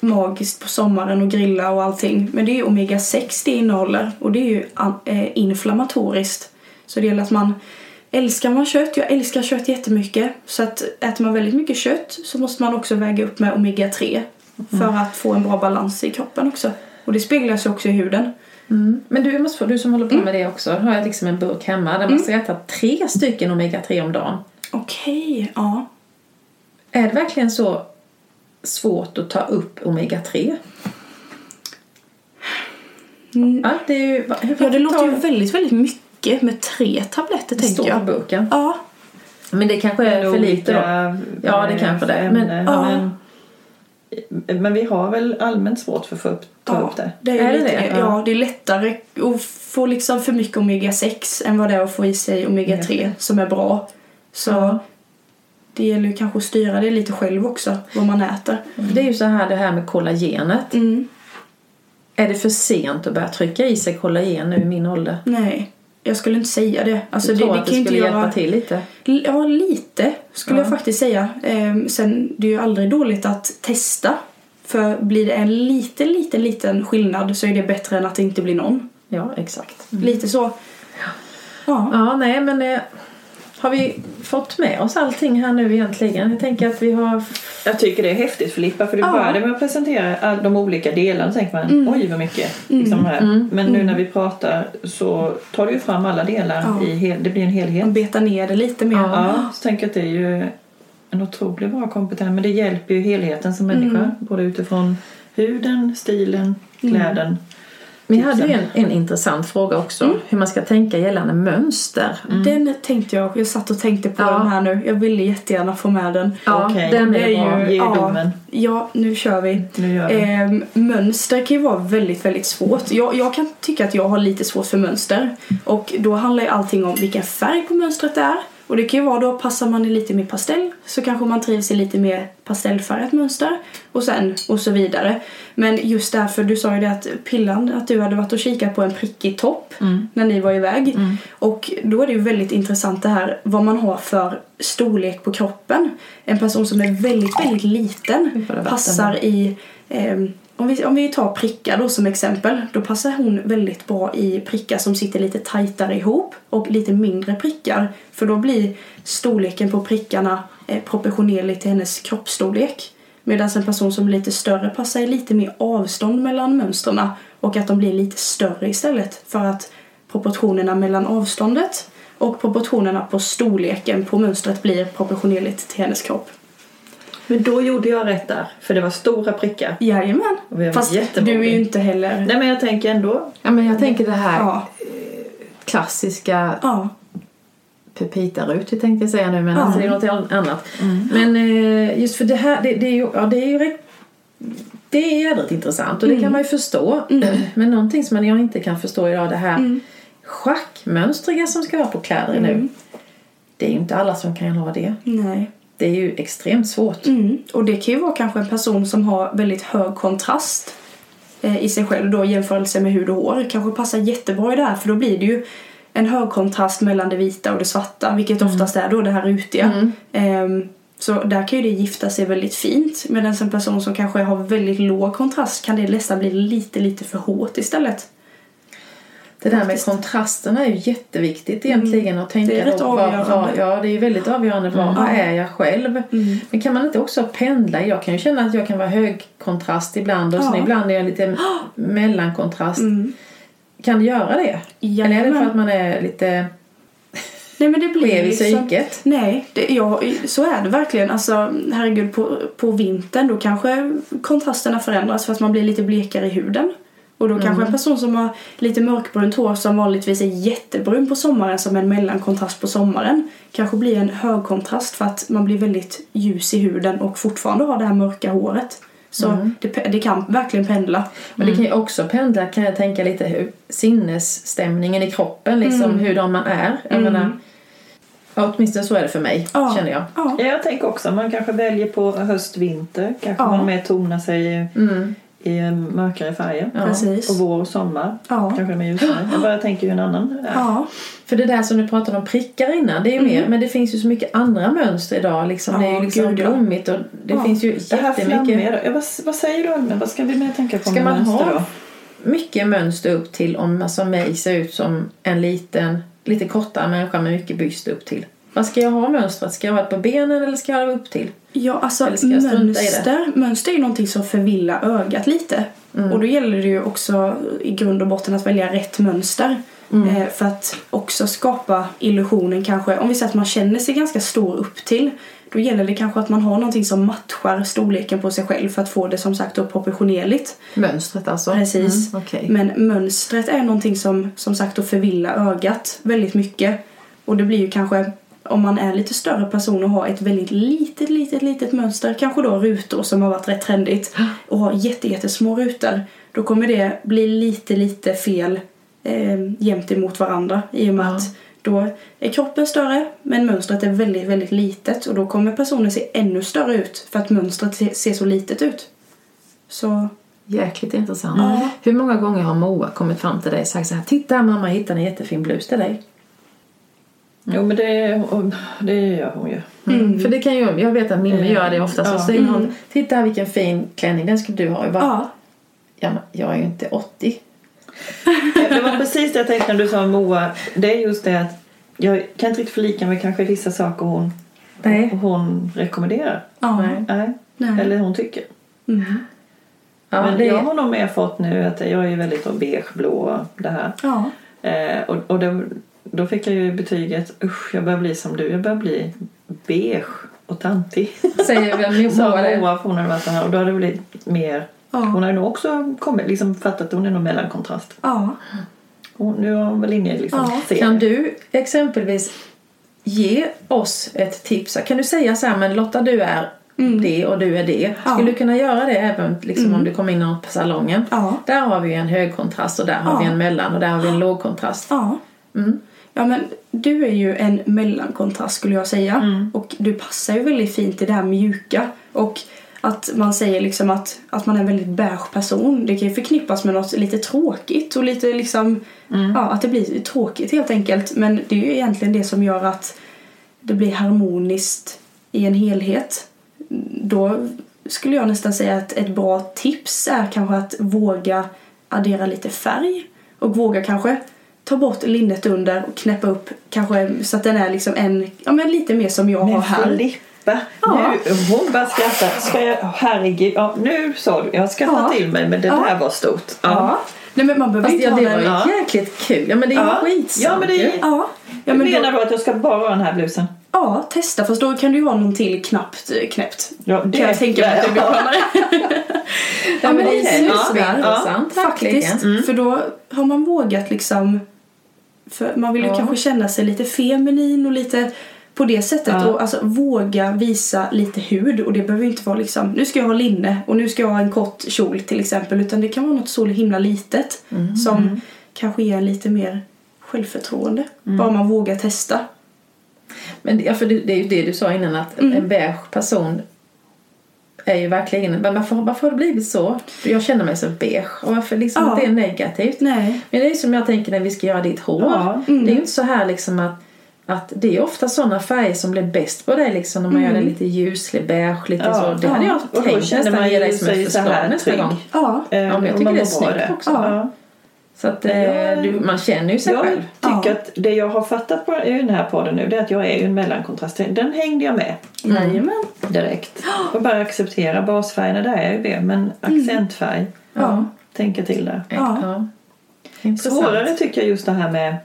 magiskt på sommaren och grilla och allting. Men det är ju omega 6 det innehåller och det är ju eh, inflammatoriskt. Så det gäller att man Älskar man kött, jag älskar kött jättemycket. Så att äter man väldigt mycket kött så måste man också väga upp med omega 3 för att få en bra balans i kroppen också. Och det speglar sig också i huden. Mm. Men du, måste du som håller på med det också, har jag liksom en burk hemma där man ska äta tre stycken omega-3 om dagen. Okej, ja. Är det verkligen så svårt att ta upp omega-3? Mm. Ja, det är ju... Ja, det låter ju väldigt, väldigt mycket med tre tabletter Det tänker står på jag. burken. Ja, Men det kanske är för lite då. Ja, det kanske det är. Men- ja. men, men vi har väl allmänt svårt för att få upp, ta ja, upp det. det är, Är det lite, det? Ja. det är lättare att få liksom för mycket omega 6 än vad det är att få i sig omega 3 som är bra. Så Ja. Det gäller ju kanske att styra det lite själv också, vad man äter. Det är ju så här det här med kollagenet. Mm. Är det för sent att börja trycka i sig kollagen nu i min ålder? Nej, jag skulle inte säga det. Alltså, du det, tror det att det kan ju skulle inte hjälpa göra... till lite? Ja, lite skulle Ja. jag faktiskt säga. Ehm, sen, det är ju aldrig dåligt att testa. För blir det en liten, liten, liten skillnad så är det bättre än att det inte blir någon. Ja, exakt. Lite så. Ja. Ja, nej men eh, har vi fått med oss allting här nu egentligen? Jag tänker att vi har... Jag tycker det är häftigt Filippa för du Ja. började med att presentera all, de olika delarna så tänker man Mm. oj vad mycket. Liksom här. Mm. Men nu när vi pratar så tar du ju fram alla delar Ja. i hel, det blir en helhet. Man betar ner det lite mer. Ja, så tänker jag att det är ju en otroligt bra kompetens men det hjälper ju helheten som människa Mm. både utifrån huden, stilen, kläden. Vi hade ju en, en intressant fråga också. Mm. Hur man ska tänka gällande mönster. Den tänkte jag, jag satt och tänkte på Ja. den här nu. Jag ville jättegärna få med den. Ja, Okej, den är, är ju- Ge ja. domen. Ja, nu kör vi. Nu gör vi. Ehm, mönster kan ju vara väldigt, väldigt svårt. Jag, jag kan tycka att jag har lite svårt för mönster. Och då handlar ju allting om vilken färg på mönstret det är Och det kan ju vara då, passar man i lite mer pastell så kanske man trivs i lite mer pastellfärgat mönster och sen och så vidare. Men just därför, du sa ju det att Pillan, att du hade varit och kikat på en prickig topp när ni var iväg. Och då är det ju väldigt intressant det här vad man har för storlek på kroppen. En person som är väldigt, väldigt liten passar i ehm, om vi, om vi tar prickar då som exempel, då passar hon väldigt bra i prickar som sitter lite tajtare ihop och lite mindre prickar. För då blir storleken på prickarna eh, proportionerlig till hennes kroppsstorlek. Medan en person som är lite större passar i lite mer avstånd mellan mönstren och att de blir lite större istället. För att proportionerna mellan avståndet och proportionerna på storleken på mönstret blir proportionerligt till hennes kropp. Men då gjorde jag rätt där, för det var stora prickar. Jajamän. Och Fast du är ju inte heller... Nej men jag tänker ändå. Ja, men jag tänker det här Ja. klassiska Ja. Pepita-Rut tänkte jag säga nu men Ja. alltså det är något annat. Men eh, just för det här, det, det är ju, ja, det är ju rätt det är jädrigt intressant och det kan man ju förstå. [CLEARS THROAT] Men någonting som jag inte kan förstå idag det här schackmönstriga som ska vara på kläder nu. Det är ju inte alla som kan ha det. Nej. Det är ju extremt svårt. Mm. Och det kan ju vara kanske en person som har väldigt hög kontrast eh, i sig själv då i jämförelse med hud och hår. Kanske passar jättebra i det här för då blir det ju en hög kontrast mellan det vita och det svarta vilket oftast är då det här rutiga. Ehm, så där kan ju det gifta sig väldigt fint. Medan en person som kanske har väldigt låg kontrast kan det nästan bli lite, lite för hårt istället. Det där med kontrasterna är ju jätteviktigt egentligen att tänka Det är rätt då, avgörande. vad- ja, det är väldigt avgörande. Vad, vad är jag själv? Men kan man inte också pendla? Jag kan ju känna att jag kan vara högkontrast ibland och sen Ja. ibland är jag lite [GASPS] mellankontrast. Kan det göra det? Eller är det för att man är lite [LAUGHS] Nej men det blir skev i liksom... psyket? Nej, det, ja, så är det verkligen. Alltså, herregud, på, på vintern då kanske kontrasterna förändras för att man blir lite blekare i huden. Och då kanske en person som har lite mörkbrunt hår som vanligtvis är jättebrun på sommaren som en mellankontrast på sommaren kanske blir en högkontrast för att man blir väldigt ljus i huden och fortfarande har det här mörka håret. Så det, pe- det kan verkligen pendla. Men det kan ju också pendla kan jag tänka lite hur sinnesstämningen i kroppen liksom Mm. hur man är. Jag menar, ja, åtminstone så är det för mig Ja. känner jag. Ja. Ja, jag tänker också man kanske väljer på höst, vinter. Kanske Ja. man mer tonar sig Mm. I mörkare färger. Ja. Precis. Och vår och sommar. Ja. Kanske mer ljusare. [GASPS] Jag bara tänker ju en annan. är. Ja. För det där som du pratade om prickar innan, det är ju mer, men det finns ju så mycket andra mönster idag. Liksom. det är Mm. Ja, ju liksom gud, ja. blommigt och det Ja. finns ju Det här jättemycket? Ja, vad, vad säger du allmänt? Vad ska vi mer tänka på Ska man mönster ha då? mycket mönster upp till om man som mig ser ut som en liten, lite kortare människa med mycket byst upp till. Vad ska jag ha mönstret? Ska jag ha det på benen eller ska jag ha det upp till? Ja, alltså mönster, mönster är ju någonting som förvillar ögat lite. Mm. Och då gäller det ju också i grund och botten att välja rätt mönster. Mm. Eh, för att också skapa illusionen kanske, om vi säger att man känner sig ganska stor upp till då gäller det kanske att man har någonting som matchar storleken på sig själv för att få det som sagt då proportionerligt. Mönstret alltså? Precis. Mm, okej. Men mönstret är någonting som som sagt då förvillar ögat väldigt mycket. Och det blir ju kanske om man är lite större person och har ett väldigt litet, litet, litet mönster, kanske då rutor som har varit rätt trendigt [GASPS] och har jätte, jättesmå rutor, då kommer det bli lite, lite fel eh, jämt emot varandra i och med Ja. att då är kroppen större men mönstret är väldigt, väldigt litet och då kommer personen se ännu större ut för att mönstret se- ser så litet ut. Så Jäkligt intressant. Ja. Hur många gånger har Moa kommit fram till dig och sagt så här Titta mamma, jag hittade en jättefin blus till dig. Jo men det, det gör hon ju. Mm. För det kan ju, jag vet att Mimmi Mm. gör det ofta. Så Ja. säger hon Titta här vilken fin klänning, den skulle du ha. Jag bara, ja, ja. men jag är ju inte 80. Det var precis det jag tänkte när du sa Moa. Det är just det att jag kan inte riktigt förlika mig kanske vissa saker hon, Nej. hon rekommenderar. ja. Nej. Nej. Nej. Eller hon tycker. Mm. Ja, Men det, jag har nog mer fått nu att jag är väldigt beigeblå det här. Ja. Eh, och och det, då fick jag ju betyget usch jag börjar bli som du. Jag börjar bli beige och tantig. säger väl [LAUGHS] Sa Moa här och då hade det blivit mer. Ja. Hon har nog också kommit, liksom fattat att hon är nog mellankontrast. Ja. Hon, nu är hon väl inne liksom Ja. Kan du exempelvis ge oss ett tips? Kan du säga så här, men Lotta du är det och du är det. Ja. Skulle du kunna göra det även liksom, om du kommer in på salongen? Ja. Där har vi en hög kontrast och där har Ja. vi en mellan och där har vi en låg kontrast. Ja. Mm. Ja men du är ju en mellankontrast skulle jag säga. Mm. Och du passar ju väldigt fint i det här mjuka. Och att man säger liksom att, att man är en väldigt beige person. Det kan ju förknippas med något lite tråkigt och lite liksom, Mm. ja att det blir tråkigt helt enkelt. Men det är ju egentligen det som gör att det blir harmoniskt i en helhet. Då skulle jag nästan säga att ett bra tips är kanske att våga addera lite färg. Och våga kanske ta bort linnet under och knäppa upp kanske så att den är liksom en, ja men lite mer som jag har Men här. Filippa, Ja. nu, hon bara skrattar. Ska jag, herregud, ja, nu sa du, jag skrattar Ja. till mig men det Ja. där var stort. Ja. Nej men man behöver Fast inte ja, ha det var ju Ja. jäkligt kul. Ja men det är ju Ja. skitsamt Ja, men det är- ju. Ja. Ja, du men menar då, då att jag ska bara ha den här blusen? ja, testa fast då kan du ju ha någon till knappt eh, knäppt. Ja, det Kan jag tänka mig att du [LAUGHS] ja. ha Ja, men det är Ja. superintressant Faktiskt. verkligen. För då har man vågat liksom för man vill ju Ja. kanske känna sig lite feminin och lite på det sättet. Ja. Och alltså våga visa lite hud. Och det behöver ju inte vara liksom, nu ska jag ha linne och nu ska jag ha en kort kjol till exempel. Utan det kan vara något så himla litet. Mm. Som kanske ger lite mer självförtroende. Mm. Bara man vågar testa. Men ja, för det, det är ju det du sa innan att Mm. en beige person är ju verkligen, men varför, varför har det blivit så? Jag känner mig så beige och varför liksom Ja. det är negativt? Nej. Men det är ju som jag tänker när vi ska göra ditt hår. Ja. Mm. Det är ju inte så här liksom att att det är ofta sådana färger som blir bäst på dig liksom när man Mm. gör det lite ljuslig beige, lite Ja. så. Det hade Ja. jag Och då tänkt nästan man ge ju dig som ett förslag nästa trygg. gång. Ja. Ja, jag tycker det är snyggt också. Ja. Så att eh, Ja. du, man känner ju sig Jag själv. tycker Ja. att det jag har fattat på i den här podden nu det är att jag är ju en mellankontrast. Den hängde jag med Jajamän. direkt. [GASPS] Och bara acceptera basfärgerna, där är ju det. Men accentfärg, Ja. tänka till där. Ja. ja. Intressant. Svårare tycker jag just det här med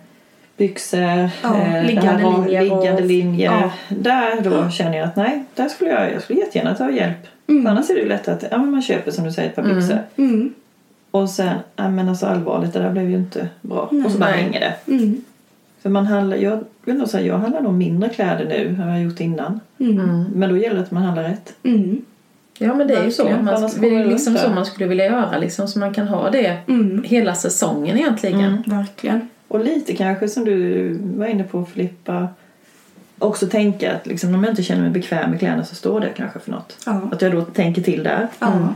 byxor, Ja, eh, liggande här linjer och- liggande linjer. Ja. Där då känner jag att nej, där skulle jag, jag skulle jättegärna ta hjälp. Mm. För annars är det ju lätt att ja, man köper som du säger ett par Mm. byxor. Mm. Och sen, ja men alltså allvarligt, det där blev ju inte bra. Nej. och så bara Nej. hänger det. Mm. För man handlar, jag vill nog säga, jag handlar nog mindre kläder nu än vad jag har gjort innan. Mm. Mm. Men då gäller det att man handlar rätt. Mm. Ja men det är ju så. Man, det är liksom så man skulle vilja göra liksom, så man kan ha det Mm. hela säsongen egentligen. Mm. Verkligen. Och lite kanske som du var inne på Filippa. Också tänka att liksom, om jag inte känner mig bekväm med kläderna så står det kanske för något. Ja. Att jag då tänker till där. Ja.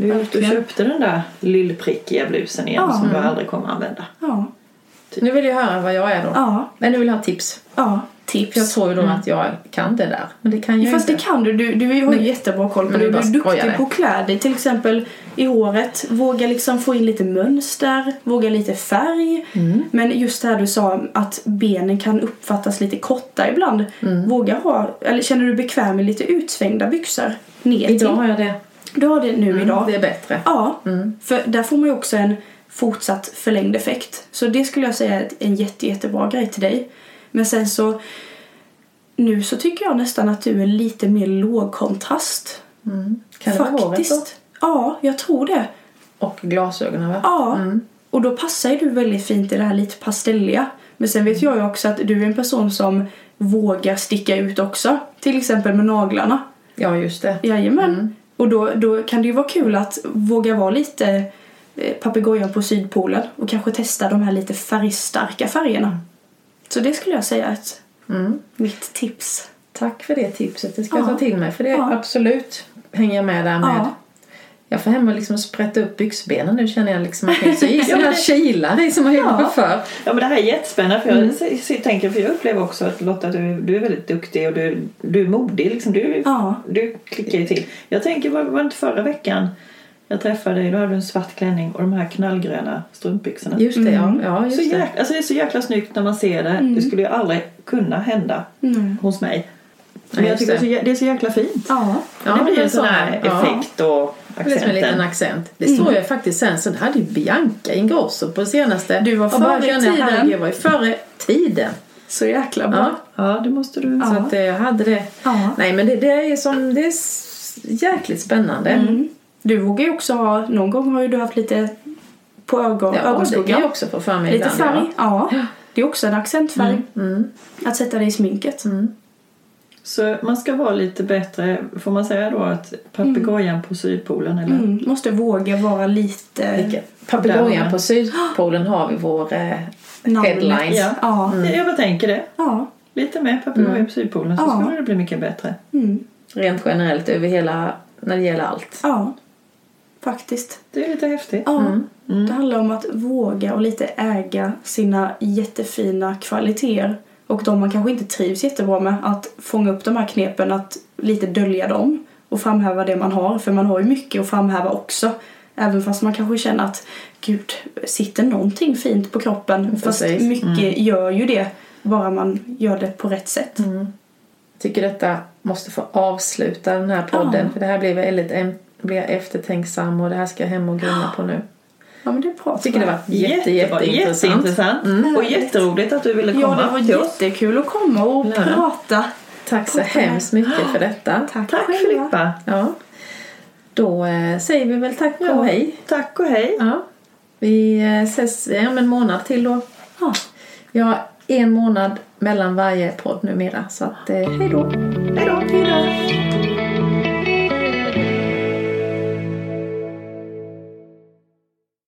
Du Verkligen. köpte den där lillprickiga blusen igen Ja. som du aldrig kommer använda. Ja. Nu vill jag höra vad jag är då. Ja. Men nu vill jag ha tips. Ja. Tips. Jag tror ju då Mm. att jag kan det där. Men det kan jag Fast inte. det kan du. Du, du har ju Men- jättebra koll på det. du är duktig på kläder. Till exempel i håret. Våga liksom få in lite mönster. Våga lite färg. Mm. Men just det här du sa att benen kan uppfattas lite korta ibland. Mm. Våga ha, eller känner du bekväm med lite utsvängda byxor? Ner. Idag har jag det. Du har det nu Mm, idag. Det är bättre. Ja, Mm. för där får man ju också en fortsatt förlängd effekt. Så det skulle jag säga är en jätte, jättebra grej till dig. Men sen så nu så tycker jag nästan att du är lite mer lågkontrast. Mm. Kan det vara håret då? Faktiskt. Ja, jag tror det. Och glasögonen va? Ja. Mm. Och då passar ju du väldigt fint i det här lite pastelliga. Men sen vet jag ju också att du är en person som vågar sticka ut också. Till exempel med naglarna. Ja just det. Jajamän. Mm. Och då, då kan det ju vara kul att våga vara lite eh, papegojan på Sydpolen och kanske testa de här lite färgstarka färgerna. Så det skulle jag säga är ett Mm. mitt tips. Tack för det tipset. Det ska jag Ja. ta till mig. För det Ja. absolut hänger jag med där med. Ja. Jag får hem och liksom sprätta upp byxbenen nu känner jag liksom att jag så i sådana [LAUGHS] Ja, här men- kilar i som man gjorde Ja. förr. Ja men det här är jättespännande för jag Mm. tänker för jag upplever också att Lotta du, du är väldigt duktig och du, du är modig liksom. Du, Ja. du klickar ju till. Jag tänker var, var inte förra veckan jag träffade dig då hade du en svart klänning och de här knallgröna strumpbyxorna. Just det, Mm. ja. ja så just det. jäkla, alltså det är så jäkla snyggt när man ser det. Mm. Det skulle ju aldrig kunna hända Mm. hos mig. Men Nej, jag tycker det. det. är så jä- det är så jäkla fint. Ja. Ja, det blir en sån här ja. effekt och Det blir som en liten accent. Det Mm. står ju faktiskt sen, så det hade ju Bianca Ingrosso på senaste. Du var före kände, tiden. Jag var ju före tiden. Så jäkla bra. Ja, Ja, det måste du. Ja. så att eh, jag hade det. Ja. Nej men det, det är som, det är jäkligt spännande. Mm. Du vågar ju också ha, någon gång har ju du haft lite på ögon, Ja, ögonskuggan. jag också få för mig Lite färg. Ja. Det är också en accentfärg. Ja. Mm. Att sätta det i sminket. Mm. Så man ska vara lite bättre, får man säga då att papegojan på Sydpolen eller? Mm. Måste våga vara lite... Papegojan på Sydpolen har vi vår eh. Headlines. Ja. Ja. Ja, jag bara tänker det. Ja. Lite mer papegoja på Sydpolen så Ja. skulle det bli mycket bättre. Mm. Rent generellt över hela, när det gäller allt. Ja. Faktiskt. Det är lite häftigt. Ja. Mm. Det handlar om att våga och lite äga sina jättefina kvaliteter och de man kanske inte trivs jättebra med. Att fånga upp de här knepen, att lite dölja dem och framhäva det man har. För man har ju mycket att framhäva också. Även fast man kanske känner att gud, sitter någonting fint på kroppen? Fast Precis. mycket gör ju det, bara man gör det på rätt sätt. Jag tycker detta måste få avsluta den här podden. Ja. För det här blir väldigt blir jag eftertänksam och det här ska jag hem och grunna på nu. Ja, men det är bra. Jag tycker det var jätte, Jättebra, jätteintressant. jätteintressant. Och jätteroligt att du ville Ja, komma det var jättekul att komma och Ja. prata. Tack så det. hemskt mycket för detta. Tack, Tack. Filippa. Ja. Då eh, säger vi väl tack Ja. och hej. Tack och hej. Ja. Vi eh, ses om en månad till då. Ja. Vi har en månad mellan varje podd numera. Så att, eh, hej då. Hej då. Hej då.